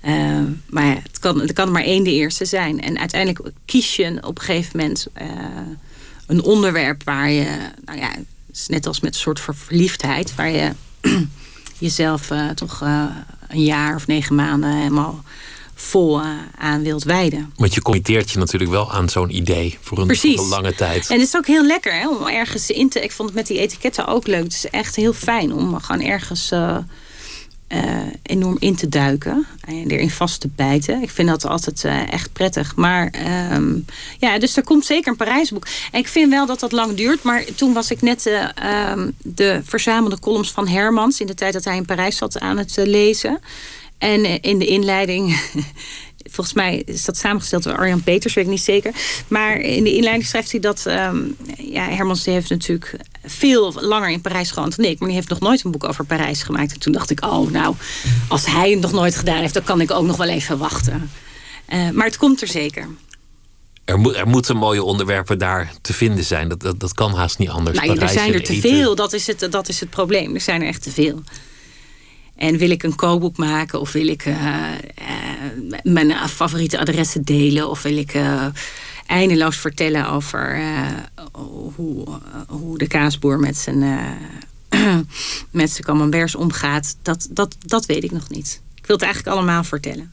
Eh, maar het kan, er kan maar één de eerste zijn. En uiteindelijk kies je op een gegeven moment eh, een onderwerp waar je, nou ja, het is net als met een soort verliefdheid, waar je *clears throat* jezelf eh, toch eh, een jaar of negen maanden helemaal vol eh, aan wilt wijden. Want je committeert je natuurlijk wel aan zo'n idee voor een, voor een lange tijd. En het is ook heel lekker hè, om ergens in te. Ik vond het met die etiketten ook leuk. Het is echt heel fijn om gewoon ergens enorm in te duiken en erin vast te bijten. Ik vind dat altijd eh, echt prettig. Maar ehm, ja, dus er komt zeker een Parijsboek. En ik vind wel dat dat lang duurt. Maar toen was ik net eh, ehm, de verzamelde columns van Hermans in de tijd dat hij in Parijs zat aan het eh, lezen. En eh, in de inleiding. *laughs* Volgens mij is dat samengesteld door Arjan Peters, weet ik niet zeker. Maar in de inleiding schrijft hij dat. ehm, ja, Hermans die heeft natuurlijk veel langer in Parijs gewoond dan ik. Maar die heeft nog nooit een boek over Parijs gemaakt. En toen dacht ik, oh, nou, als hij het nog nooit gedaan heeft, dan kan ik ook nog wel even wachten. Eh, maar het komt er zeker. Er, er moeten mooie onderwerpen daar te vinden zijn. Dat, dat, dat kan haast niet anders. Nou, ja, er Parijs zijn er te veel. Dat is, het, dat is het probleem. Er zijn er echt te veel. En wil ik een kookboek maken of wil ik eh, eh, mijn favoriete adressen delen of wil ik eh, eindeloos vertellen over hoe, hoe de kaasboer met zijn, *clears throat* met zijn camemberts omgaat, dat, dat, dat weet ik nog niet. Ik wil het eigenlijk allemaal vertellen.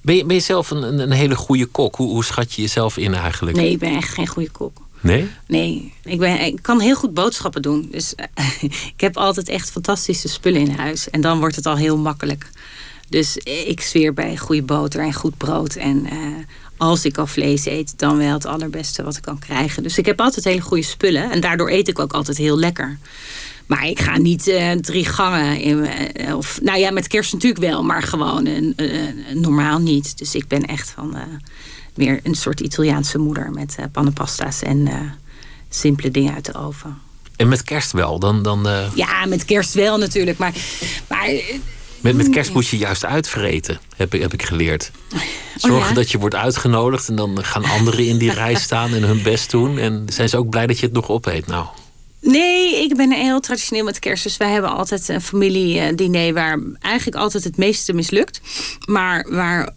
Ben je, ben je zelf een, een, een hele goede kok? Hoe, hoe schat je jezelf in eigenlijk? Nee, ik ben echt geen goede kok. Nee? Nee, ik, ben, ik kan heel goed boodschappen doen. Dus eh, *laughs* ik heb altijd echt fantastische spullen in huis. En dan wordt het al heel makkelijk. Dus ik zweer bij goede boter en goed brood. En uh, als ik al vlees eet, dan wel het allerbeste wat ik kan krijgen. Dus ik heb altijd hele goede spullen. En daardoor eet ik ook altijd heel lekker. Maar ik ga niet uh, drie gangen. In, of, nou ja, met kerst natuurlijk wel, maar gewoon normaal niet. Dus ik ben echt van meer een soort Italiaanse moeder met pannenpasta's en simpele dingen uit de oven. En met kerst wel? Dan, dan, Ja, met kerst wel natuurlijk. Maar, maar met, met kerst moet je juist uitvreten, heb ik, heb ik geleerd. Oh Zorgen dat je wordt uitgenodigd en dan gaan anderen in die rij *laughs* staan en hun best doen. En zijn ze ook blij dat je het nog opeet? Nou. Nee, ik ben heel traditioneel met kerst. Dus wij hebben altijd een familiediner waar eigenlijk altijd het meeste mislukt. Maar waar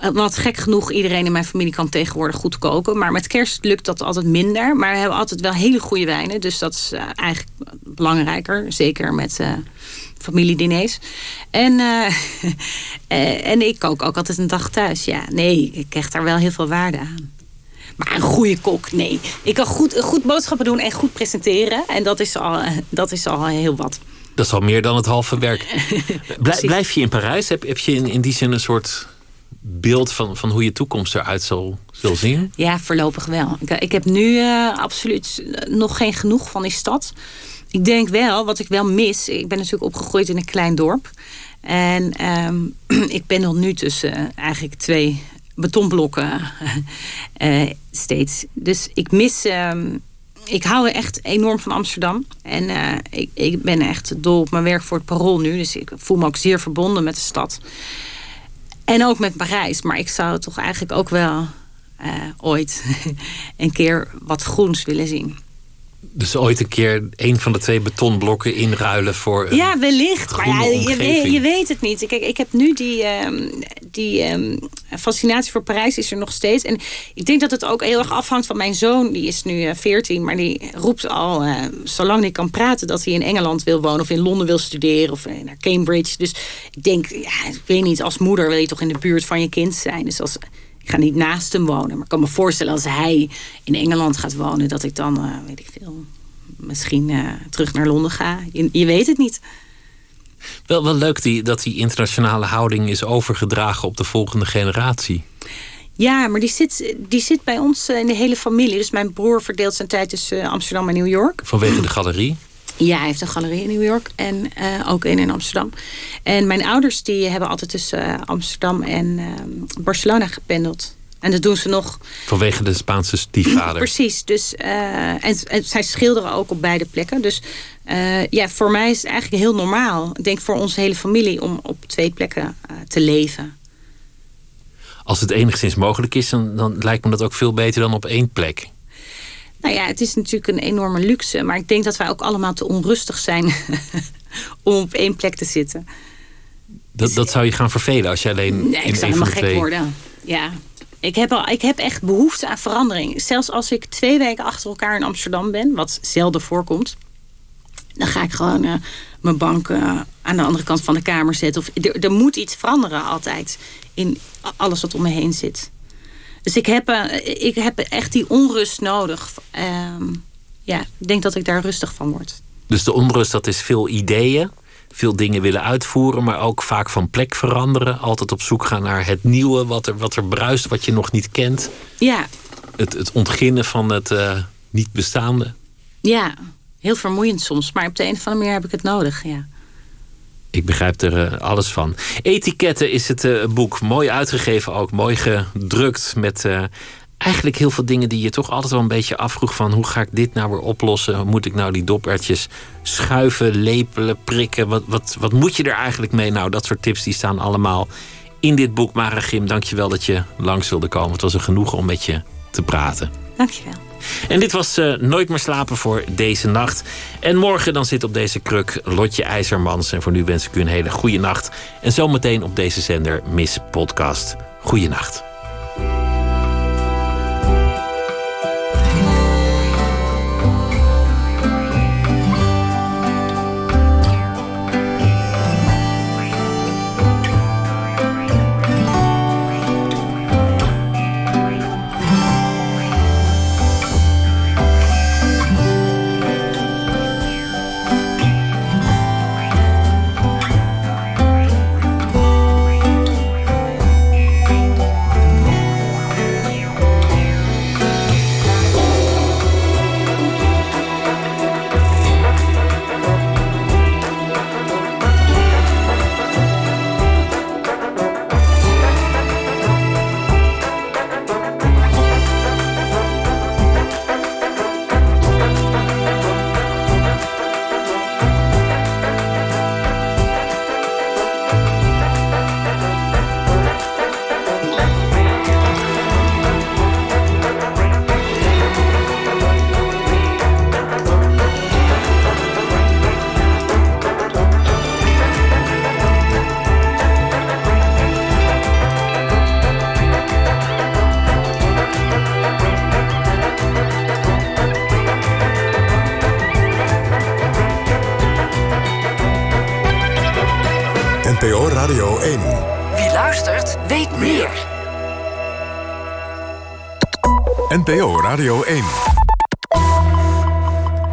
eh, wat gek genoeg, iedereen in mijn familie kan tegenwoordig goed koken. Maar met kerst lukt dat altijd minder. Maar we hebben altijd wel hele goede wijnen. Dus dat is uh, eigenlijk belangrijker. Zeker met uh, familiediners. En, *laughs* en ik kook ook altijd een dag thuis. Ja, nee, ik krijg daar wel heel veel waarde aan. Maar een goede kok, nee. Ik kan goed, goed boodschappen doen en goed presenteren. En dat is al, dat is al heel wat. Dat is al meer dan het halve werk. *laughs* Blijf je in Parijs? Heb, heb je in, in die zin een soort beeld van, van hoe je toekomst eruit zal, zal zien? Ja, voorlopig wel. Ik, ik heb nu uh, absoluut nog geen genoeg van die stad. Ik denk wel, wat ik wel mis... Ik ben natuurlijk opgegroeid in een klein dorp. En um, *clears throat* ik ben nog nu tussen uh, eigenlijk twee betonblokken uh, *laughs* steeds. Dus ik mis... Um, ik hou echt enorm van Amsterdam. En ik, ik ben echt dol op mijn werk voor het Parool nu. Dus ik voel me ook zeer verbonden met de stad. En ook met Parijs. Maar ik zou toch eigenlijk ook wel uh, ooit *laughs* een keer wat groens willen zien. Dus ooit een keer een van de twee betonblokken inruilen voor. ja, wellicht. Maar ja, je, weet, je, weet het niet. Kijk, ik heb nu die, um, die um, fascinatie voor Parijs is er nog steeds. En ik denk dat het ook heel erg afhangt van mijn zoon. Die is nu uh, 14, maar die roept al, uh, zolang hij kan praten, dat hij in Engeland wil wonen of in Londen wil studeren of naar Cambridge. Dus ik denk, ja, ik weet niet, als moeder wil je toch in de buurt van je kind zijn. Dus als ik ga niet naast hem wonen. Maar ik kan me voorstellen als hij in Engeland gaat wonen, dat ik dan, uh, weet ik veel, misschien uh, terug naar Londen ga. Je, je, weet het niet. Wel, wel leuk die, dat die internationale houding is overgedragen op de volgende generatie. Ja, maar die zit, die zit bij ons eh, in de hele familie. Dus mijn broer verdeelt zijn tijd tussen Amsterdam en New York. Vanwege de galerie? Ja, hij heeft een galerie in New York en uh, ook een in Amsterdam. En mijn ouders die hebben altijd tussen uh, Amsterdam en uh, Barcelona gependeld. En dat doen ze nog. Vanwege de Spaanse stiefvader. *clears throat* Precies. Dus, en, en, zij schilderen ook op beide plekken. Dus ja, voor mij is het eigenlijk heel normaal. Ik denk voor onze hele familie om op twee plekken te leven. Als het enigszins mogelijk is, dan, dan lijkt me dat ook veel beter dan op één plek. Nou ja, het is natuurlijk een enorme luxe. Maar ik denk dat wij ook allemaal te onrustig zijn *laughs* om op één plek te zitten. Dat, dat zou je gaan vervelen als je alleen nee, ik zou helemaal gek worden. Ja. Ik heb, al, ik heb echt behoefte aan verandering. Zelfs als ik twee weken achter elkaar in Amsterdam ben, wat zelden voorkomt, dan ga ik gewoon uh, mijn bank uh, aan de andere kant van de kamer zetten. Of, er, er moet iets veranderen altijd in alles wat om me heen zit. Dus ik heb, uh, ik heb echt die onrust nodig. Uh, ja, ik denk dat ik daar rustig van word. Dus de onrust, dat is veel ideeën, veel dingen willen uitvoeren, maar ook vaak van plek veranderen. Altijd op zoek gaan naar het nieuwe, wat er, wat er bruist, wat je nog niet kent. Ja. Het, het ontginnen van het uh, niet bestaande. Ja, heel vermoeiend soms, maar op de een of andere manier heb ik het nodig, ja. Ik begrijp er uh, alles van. Etiketten is het uh, boek. Mooi uitgegeven ook. Mooi gedrukt. Met uh, eigenlijk heel veel dingen die je toch altijd wel een beetje afvroeg. Van hoe ga ik dit nou weer oplossen? Moet ik nou die dopertjes schuiven, lepelen, prikken? Wat, wat, wat moet je er eigenlijk mee? Nou, dat soort tips die staan allemaal in dit boek. Maragim, dank je wel dat je langs wilde komen. Het was een genoegen om met je te praten. Dank je wel. En dit was uh, Nooit meer slapen voor deze nacht. En morgen dan zit op deze kruk Lotje IJzermans. En voor nu wens ik u een hele goede nacht. En zometeen op deze zender Miss Podcast. Goeienacht.